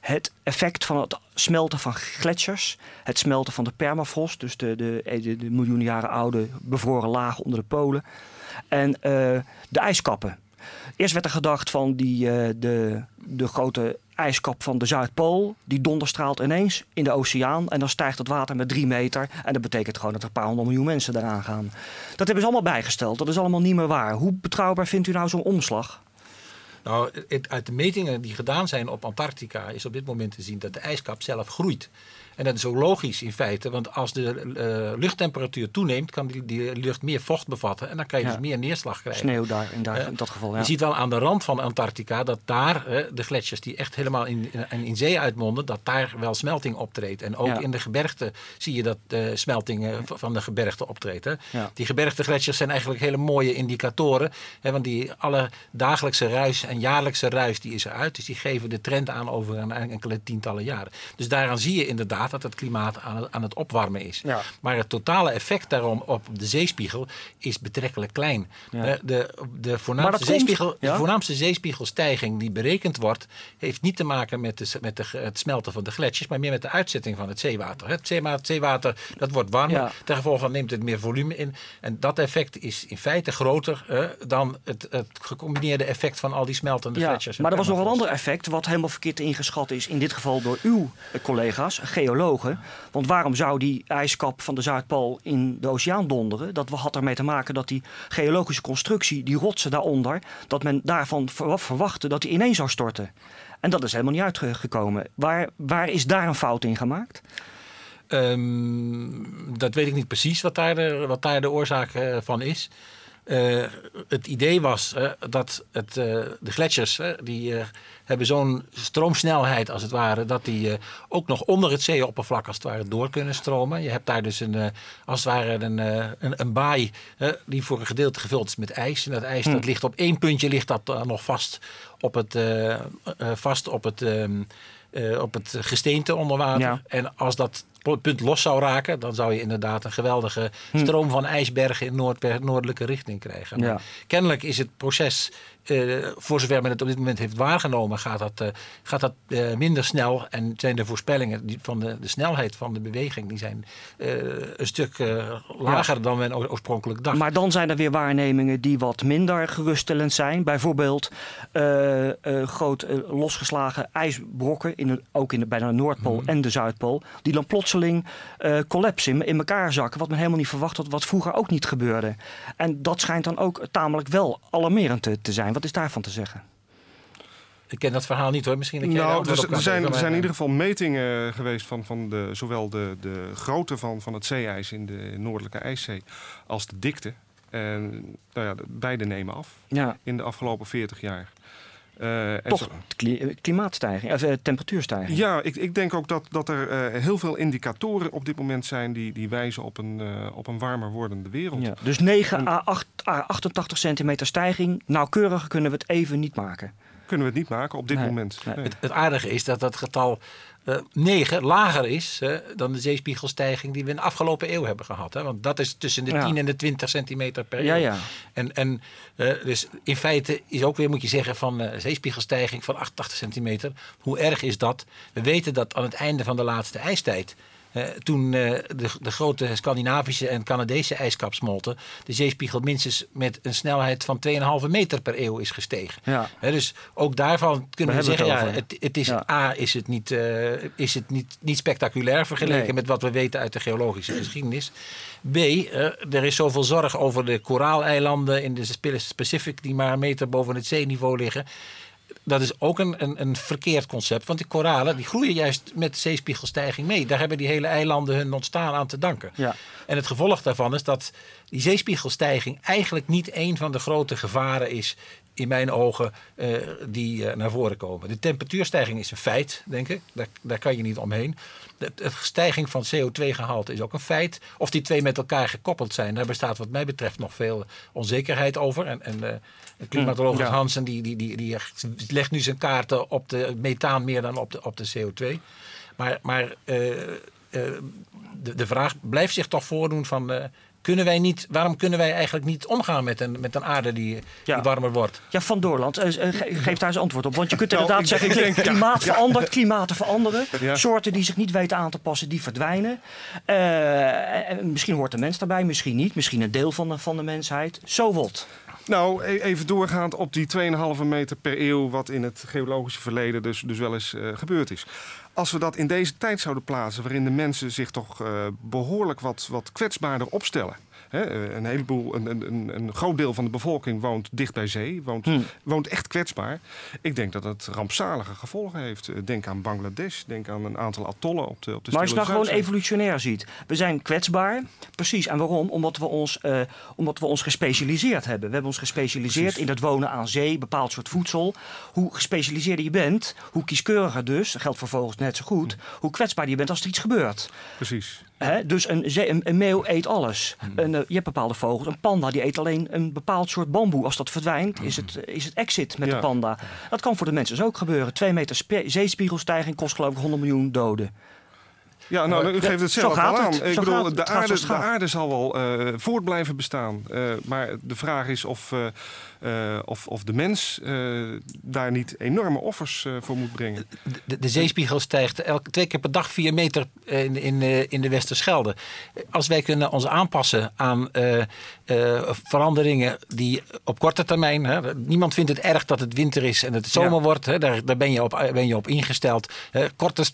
het effect van het smelten van gletsjers, het smelten van de permafrost, dus de, de, de, de miljoenen jaren oude bevroren lagen onder de polen, en uh, de ijskappen. Eerst werd er gedacht van die, uh, de, de grote ijskap van de Zuidpool. Die donderstraalt ineens in de oceaan. En dan stijgt het water met drie meter. En dat betekent gewoon dat er een paar honderd miljoen mensen eraan gaan. Dat hebben ze allemaal bijgesteld. Dat is allemaal niet meer waar. Hoe betrouwbaar vindt u nou zo'n omslag? Nou, uit de metingen die gedaan zijn op Antarctica is op dit moment te zien dat de ijskap zelf groeit. En dat is ook logisch in feite, want als de uh, luchttemperatuur toeneemt, kan die, die, lucht meer vocht bevatten en dan kan je dus meer neerslag krijgen. Sneeuw daar in, daar, in dat geval. Ja. Je ziet wel aan de rand van Antarctica dat daar de gletsjers die echt helemaal in, in, in, zee uitmonden, dat daar wel smelting optreedt. En ook in de gebergte zie je dat de smelting van de gebergte optreedt. Hè. Die gebergte gletsjers zijn eigenlijk hele mooie indicatoren, hè, want die alle dagelijkse ruis en jaarlijkse ruis die is eruit. Dus die geven de trend aan over een enkele tientallen jaren. Dus daaraan zie je inderdaad dat het klimaat aan het, aan het opwarmen is. Ja. Maar het totale effect daarom op de zeespiegel is betrekkelijk klein. De, de, de, voornaamste zeespiegel, de voornaamste zeespiegelstijging die berekend wordt, heeft niet te maken met, de, met de, het smelten van de gletsjers, maar meer met de uitzetting van het zeewater. Het zeewater, zeewater dat wordt warmer, ten gevolge van neemt het meer volume in. En dat effect is in feite groter dan het, het gecombineerde effect van al die smeltende gletsjers. Maar er was nog een ander effect, wat helemaal verkeerd ingeschat is, in dit geval door uw collega's, geologen want waarom zou die ijskap van de Zuidpool in de oceaan donderen? Dat had ermee te maken dat die geologische constructie, die rotsen daaronder, dat men daarvan verwachtte dat die ineens zou storten. En dat is helemaal niet uitgekomen. Waar, waar is daar een fout in gemaakt? Ehm, dat weet ik niet precies wat daar de, wat daar de oorzaak uh, van is. Uh, het idee was uh, dat het, uh, de gletsjers die hebben zo'n stroomsnelheid als het ware, dat die ook nog onder het zeeoppervlak als het ware door kunnen stromen. Je hebt daar dus een, als het ware een, een, een baai die voor een gedeelte gevuld is met ijs. En dat ijs hm. dat ligt op één puntje ligt dat nog vast op het, vast op het, ehm, op het gesteente onder water. En als dat punt los zou raken, dan zou je inderdaad een geweldige hm. stroom van ijsbergen in noord noordelijke richting krijgen. Kennelijk is het proces uh, voor zover men het op dit moment heeft waargenomen, gaat dat, uh, gaat dat uh, minder snel. En zijn de voorspellingen die, van de, de snelheid van de beweging die zijn een stuk lager ja. dan men oorspronkelijk dacht. Maar dan zijn er weer waarnemingen die wat minder geruststellend zijn. Bijvoorbeeld groot losgeslagen ijsbrokken, in de, ook in de, bij de Noordpool hmm. en de Zuidpool, die dan plotseling collapsen, in elkaar zakken, wat men helemaal niet verwacht had, wat vroeger ook niet gebeurde. En dat schijnt dan ook tamelijk wel alarmerend te, te zijn. Wat is daarvan te zeggen? Ik ken dat verhaal niet hoor. Misschien dat jij nou, er, er, zijn, er zijn in ieder geval metingen geweest van, van de, zowel de, de grootte van, van het zeeijs in de Noordelijke IJszee als de dikte. En nou ja, beide nemen af ja. in de afgelopen 40 jaar. Uh, Toch klimaatstijging, of, uh, temperatuurstijging. Ja, ik, ik denk ook dat, dat er uh, heel veel indicatoren op dit moment zijn die, die wijzen op een, op een warmer wordende wereld. Ja, dus 9 à, 8, à 88 centimeter stijging, nauwkeuriger kunnen we het even niet maken. Kunnen we het niet maken op dit moment. Nee. Het, het, aardige is dat dat getal 9 lager is dan de zeespiegelstijging die we in de afgelopen eeuw hebben gehad. Hè? Want dat is tussen de 10 en de 20 centimeter per ja, eeuw. Ja. En, en dus in feite is ook weer, moet je zeggen, van uh, zeespiegelstijging van 88 centimeter. Hoe erg is dat? We weten dat aan het einde van de laatste ijstijd uh, toen uh, de, de, grote Scandinavische en Canadese ijskap smolten, de zeespiegel minstens met een snelheid van 2,5 meter per eeuw is gestegen. Ja. Dus ook daarvan kunnen we, we zeggen, het ja, het, het, is, ja. A, is het, niet, is het niet, niet spectaculair vergeleken nee. met wat we weten uit de geologische geschiedenis. B, er is zoveel zorg over de koraaleilanden in de Pacific die maar een meter boven het zeeniveau liggen dat is ook een, een, een, verkeerd concept. Want die koralen die groeien juist met zeespiegelstijging mee. Daar hebben die hele eilanden hun ontstaan aan te danken. Ja. En het gevolg daarvan is dat die zeespiegelstijging eigenlijk niet een van de grote gevaren is in mijn ogen uh, die uh, naar voren komen. De temperatuurstijging is een feit, denk ik. Daar, daar kan je niet omheen. De, de stijging van CO2-gehalte is ook een feit. Of die twee met elkaar gekoppeld zijn, daar bestaat wat mij betreft nog veel onzekerheid over. En, en uh, klimatoloog mm, ja. Hansen die, die, die, die legt nu zijn kaarten op de methaan meer dan op de, op de CO2. Maar, maar de, de vraag blijft zich toch voordoen van kunnen wij niet, waarom kunnen wij eigenlijk niet omgaan met een, met een aarde die, ja. die warmer wordt? Ja, Van Doorland, uh, geef daar eens antwoord op. Want je kunt nou, inderdaad zeggen, denk, [laughs] klimaat ja. verandert, klimaten veranderen. Ja. Soorten die zich niet weten aan te passen, die verdwijnen. Uh, misschien hoort de mens daarbij, misschien niet. Misschien een deel van de, van de mensheid. Zo wat. Nou, e-, even doorgaand op die 2,5 meter per eeuw... wat in het geologische verleden dus, dus wel eens uh, gebeurd is als we dat in deze tijd zouden plaatsen, waarin de mensen zich toch uh, behoorlijk wat, wat kwetsbaarder opstellen. Hè, een heleboel, een, een, een groot deel van de bevolking woont dicht bij zee, woont, Hmm. woont echt kwetsbaar. Ik denk dat het rampzalige gevolgen heeft. Denk aan Bangladesh, denk aan een aantal atollen op de, op de Maar als je nou gewoon evolutionair ziet. We zijn kwetsbaar. Precies. En waarom? Omdat we ons, eh, omdat we ons gespecialiseerd hebben. We hebben ons gespecialiseerd in het wonen aan zee, bepaald soort voedsel. Hoe gespecialiseerder je bent, hoe kieskeuriger dus, dat geldt voor vogels net zo goed, hoe kwetsbaarder je bent als er iets gebeurt. Precies. Dus een, een, een meeuw eet alles. Een, eh, je hebt bepaalde vogels. Een panda die eet alleen een bepaald soort bamboe. Als dat verdwijnt, is het, is het exit met Ja. de panda. Dat kan voor de mensen dus ook gebeuren. Twee meter zeespiegelstijging kost geloof ik 100 miljoen doden. Ja, nou, u geeft het zelf al aan. het. Ik Zo bedoel, het. de, aarde, de aarde zal wel eh, voort blijven bestaan. Eh, maar de vraag is of, eh, of, of de mens eh, daar niet enorme offers eh, voor moet brengen. De, de zeespiegel stijgt elke, twee keer per dag 4 meter in, in, in de Westerschelde. Als wij kunnen ons aanpassen aan veranderingen die op korte termijn. Hè, niemand vindt het erg dat het winter is en het zomer Ja. wordt. Hè, daar, daar ben, je op, ben je op ingesteld. Korte,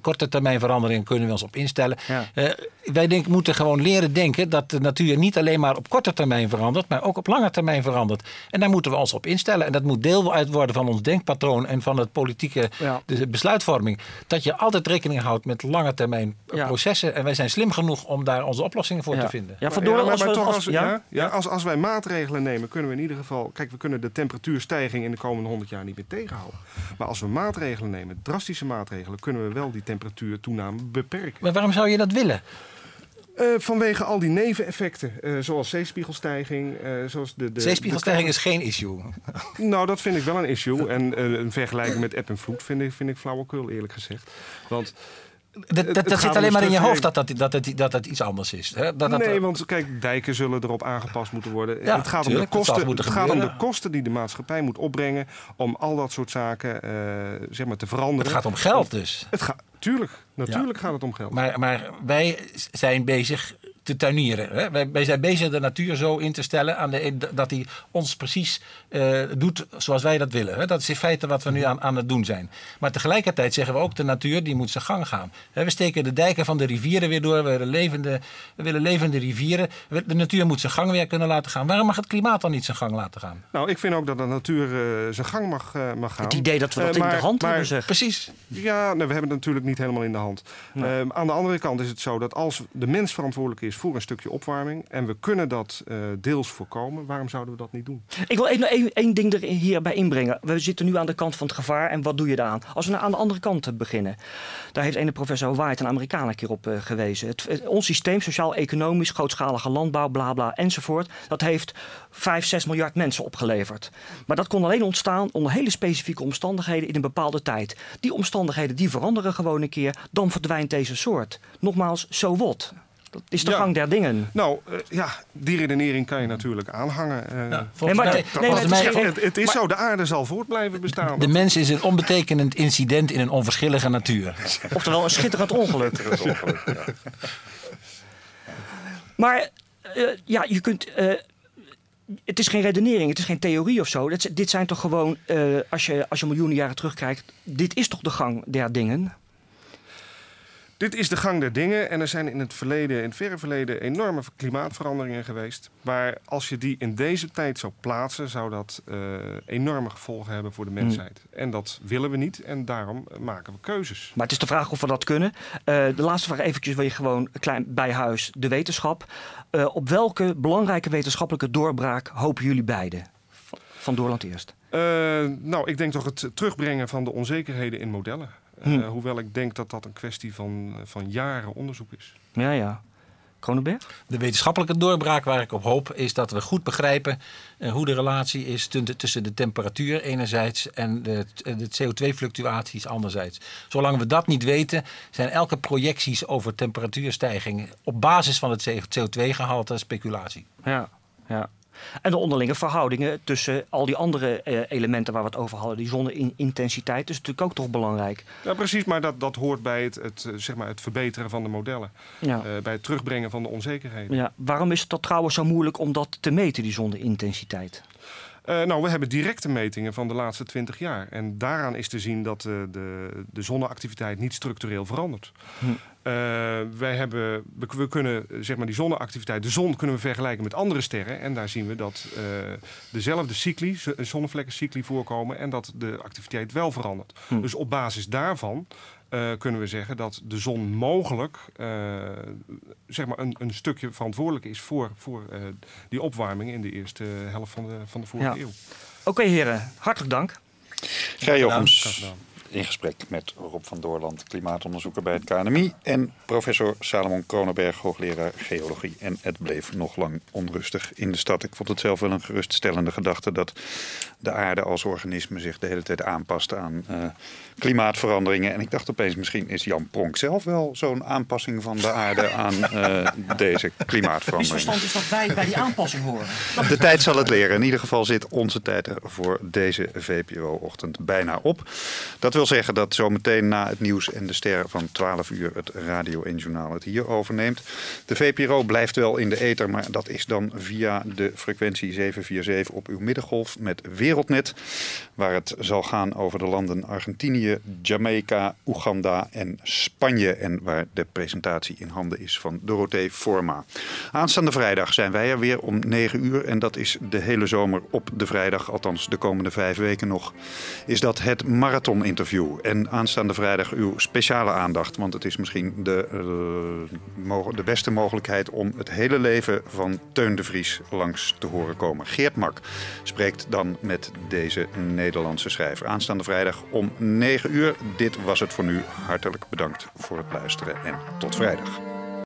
korte termijn veranderingen kunnen we ons op instellen. Ja. Wij denk, moeten gewoon leren denken dat de natuur niet alleen maar op korte termijn verandert, maar ook op lange termijn verandert. En daar moeten we ons op instellen. En dat moet deel uit worden van ons denkpatroon en van het politieke Ja. de besluitvorming. Dat je altijd rekening houdt met lange termijn Ja. processen. En wij zijn slim genoeg om daar onze oplossingen voor Ja. te vinden. Ja, van Maar- als maar we- toch, als- ja, ja, als, als wij maatregelen nemen, kunnen we in ieder geval. Kijk, we kunnen de temperatuurstijging in de komende 100 jaar niet meer tegenhouden. Maar als we maatregelen nemen, drastische maatregelen, kunnen we wel die temperatuurtoename beperken. Maar waarom zou je dat willen? Eh, vanwege al die neveneffecten, eh, zoals zeespiegelstijging, eh, zoals de, de Zeespiegelstijging de- is geen issue. [laughs] Nou, dat vind ik wel een issue. En een vergelijking met eb en vloed vind ik, vind ik flauwekul, eerlijk gezegd. Want Dat, dat, zit alleen maar in je hoofd dat dat, dat, dat, dat, dat iets anders is. Hè? Dat, dat, nee, want kijk, dijken zullen erop aangepast moeten worden. Ja, het gaat, om de, kosten, het gaat om de kosten die de maatschappij moet opbrengen om al dat soort zaken eh, zeg maar te veranderen. Het gaat om geld dus. Het gaat, tuurlijk, natuurlijk gaat het om geld. Maar, maar wij zijn bezig te tuinieren. Hè? Wij, wij zijn bezig de natuur zo in te stellen aan de, dat hij ons precies eh, doet zoals wij dat willen. Hè? Dat is in feite wat we nu aan, aan het doen zijn. Maar tegelijkertijd zeggen we ook de natuur die moet zijn gang gaan. Hè, We steken de dijken van de rivieren weer door. We willen levende, we willen levende rivieren. De natuur moet zijn gang weer kunnen laten gaan. Waarom mag het klimaat dan niet zijn gang laten gaan? Nou, ik vind ook dat de natuur eh, zijn gang mag, eh, mag gaan. Het idee dat we dat in de hand maar- hebben, zeg. Precies. Ja, nou, we hebben het natuurlijk niet helemaal in de hand. Nee. Eh, aan de andere kant is het zo dat als de mens verantwoordelijk is voor een stukje opwarming... en we kunnen dat eh, deels voorkomen, waarom zouden we dat niet doen? Ik wil even één, ding er hierbij inbrengen. We zitten nu aan de kant van het gevaar en wat doe je daaraan? Als we nou aan de andere kant beginnen. Daar heeft ene professor White, een Amerikaan, een keer op eh, gewezen. Het- ons systeem, sociaal-economisch, grootschalige landbouw, bla bla enzovoort... dat heeft 5, 6 miljard mensen opgeleverd. Maar dat kon alleen ontstaan onder hele specifieke omstandigheden in een bepaalde tijd. Die omstandigheden die veranderen gewoon een keer, dan verdwijnt deze soort. Nogmaals, so what? Dat is de Ja. gang der dingen. Nou, eh, ja, die redenering kan je natuurlijk aanhangen. eh. volgens maar- nee, het is geen- het, het is maar- zo, de aarde zal voort blijven bestaan. de mens is een onbetekenend incident in een onverschillige natuur. [laughs] Oftewel een schitterend ongeluk. [laughs] Maar eh, ja, je kunt. eh, het is geen redenering, het is geen theorie of zo. Dit, dit zijn toch gewoon, eh, als, je, als je miljoenen jaren terugkijkt, dit is toch de gang der dingen? Dit is de gang der dingen en er zijn in het verleden, in het verre verleden, enorme klimaatveranderingen geweest. Maar als je die in deze tijd zou plaatsen, zou dat eh, enorme gevolgen hebben voor de mensheid. En dat willen we niet en daarom eh, maken we keuzes. Maar het is de vraag of we dat kunnen. Eh, de laatste vraag eventjes wil je gewoon klein bij huis, de wetenschap. Op welke belangrijke wetenschappelijke doorbraak hopen jullie beiden? Van- Doorland eerst. Nou, ik denk toch het terugbrengen van de onzekerheden in modellen. Eh, Hm. Hoewel ik denk dat dat een kwestie van, van jaren onderzoek is. Ja, ja. Kronenberg? De wetenschappelijke doorbraak waar ik op hoop is dat we goed begrijpen eh, hoe de relatie is tussen de temperatuur enerzijds en de, de CO2-fluctuaties anderzijds. Zolang we dat niet weten, zijn elke projecties over temperatuurstijging op basis van het CO2-gehalte speculatie. Ja, ja. En de onderlinge verhoudingen tussen al die andere eh, elementen waar we het over hadden. Die zonne-intensiteit is natuurlijk ook toch belangrijk. Ja, precies, maar dat, dat hoort bij het, het, eh, zeg maar het verbeteren van de modellen. Ja. Eh, bij het terugbrengen van de onzekerheden. Ja, waarom is het dat trouwens zo moeilijk om dat te meten, die zonne-intensiteit? Nou, we hebben directe metingen van de laatste 20 jaar. En daaraan is te zien dat de, de zonneactiviteit niet structureel verandert. Hm. Eh, wij hebben, we, kunnen zeg maar die zonneactiviteit, de zon kunnen we vergelijken met andere sterren. En daar zien we dat dezelfde cycli, zonnevlekkencycli voorkomen en dat de activiteit wel verandert. Hm. Dus op basis daarvan uh, kunnen we zeggen dat de zon mogelijk uh, zeg maar een, een, stukje verantwoordelijk is voor, voor uh, die opwarming in de eerste helft van de, van de vorige ja. eeuw. Oké heren, hartelijk dank. Gij Jochems in gesprek met Rob van Doorland, klimaatonderzoeker bij het KNMI. En professor Salomon Kronenberg, hoogleraar geologie. En het bleef nog lang onrustig in de stad. Ik vond het zelf wel een geruststellende gedachte dat de aarde als organisme zich de hele tijd aanpast aan uh, klimaatveranderingen. En ik dacht opeens, misschien is Jan Pronk zelf wel zo'n aanpassing van de aarde aan uh, [laughs] deze klimaatveranderingen. Misverstand is dat wij bij die aanpassing horen. De tijd zal het leren. In ieder geval zit onze tijd voor deze VPRO-ochtend bijna op. Dat wil zeggen dat zometeen na het nieuws en de ster van 12 uur het Radio 1 Journaal het hier overneemt. De VPRO blijft wel in de ether, maar dat is dan via de frequentie 747 op uw middengolf met Wereldnet. Waar het zal gaan over de landen Argentinië, Jamaica, Oeganda en Spanje. En waar de presentatie in handen is van Dorothee Forma. Aanstaande vrijdag zijn wij er weer om 9 uur. En dat is de hele zomer op de vrijdag, althans de komende vijf weken nog. Is dat het marathon-interview en aanstaande vrijdag uw speciale aandacht. Want het is misschien de, uh, de beste mogelijkheid om het hele leven van Teun de Vries langs te horen komen. Geert Mak spreekt dan met deze Nederlandse schrijver. Aanstaande vrijdag om 9 uur. Dit was het voor nu. Hartelijk bedankt voor het luisteren en tot vrijdag.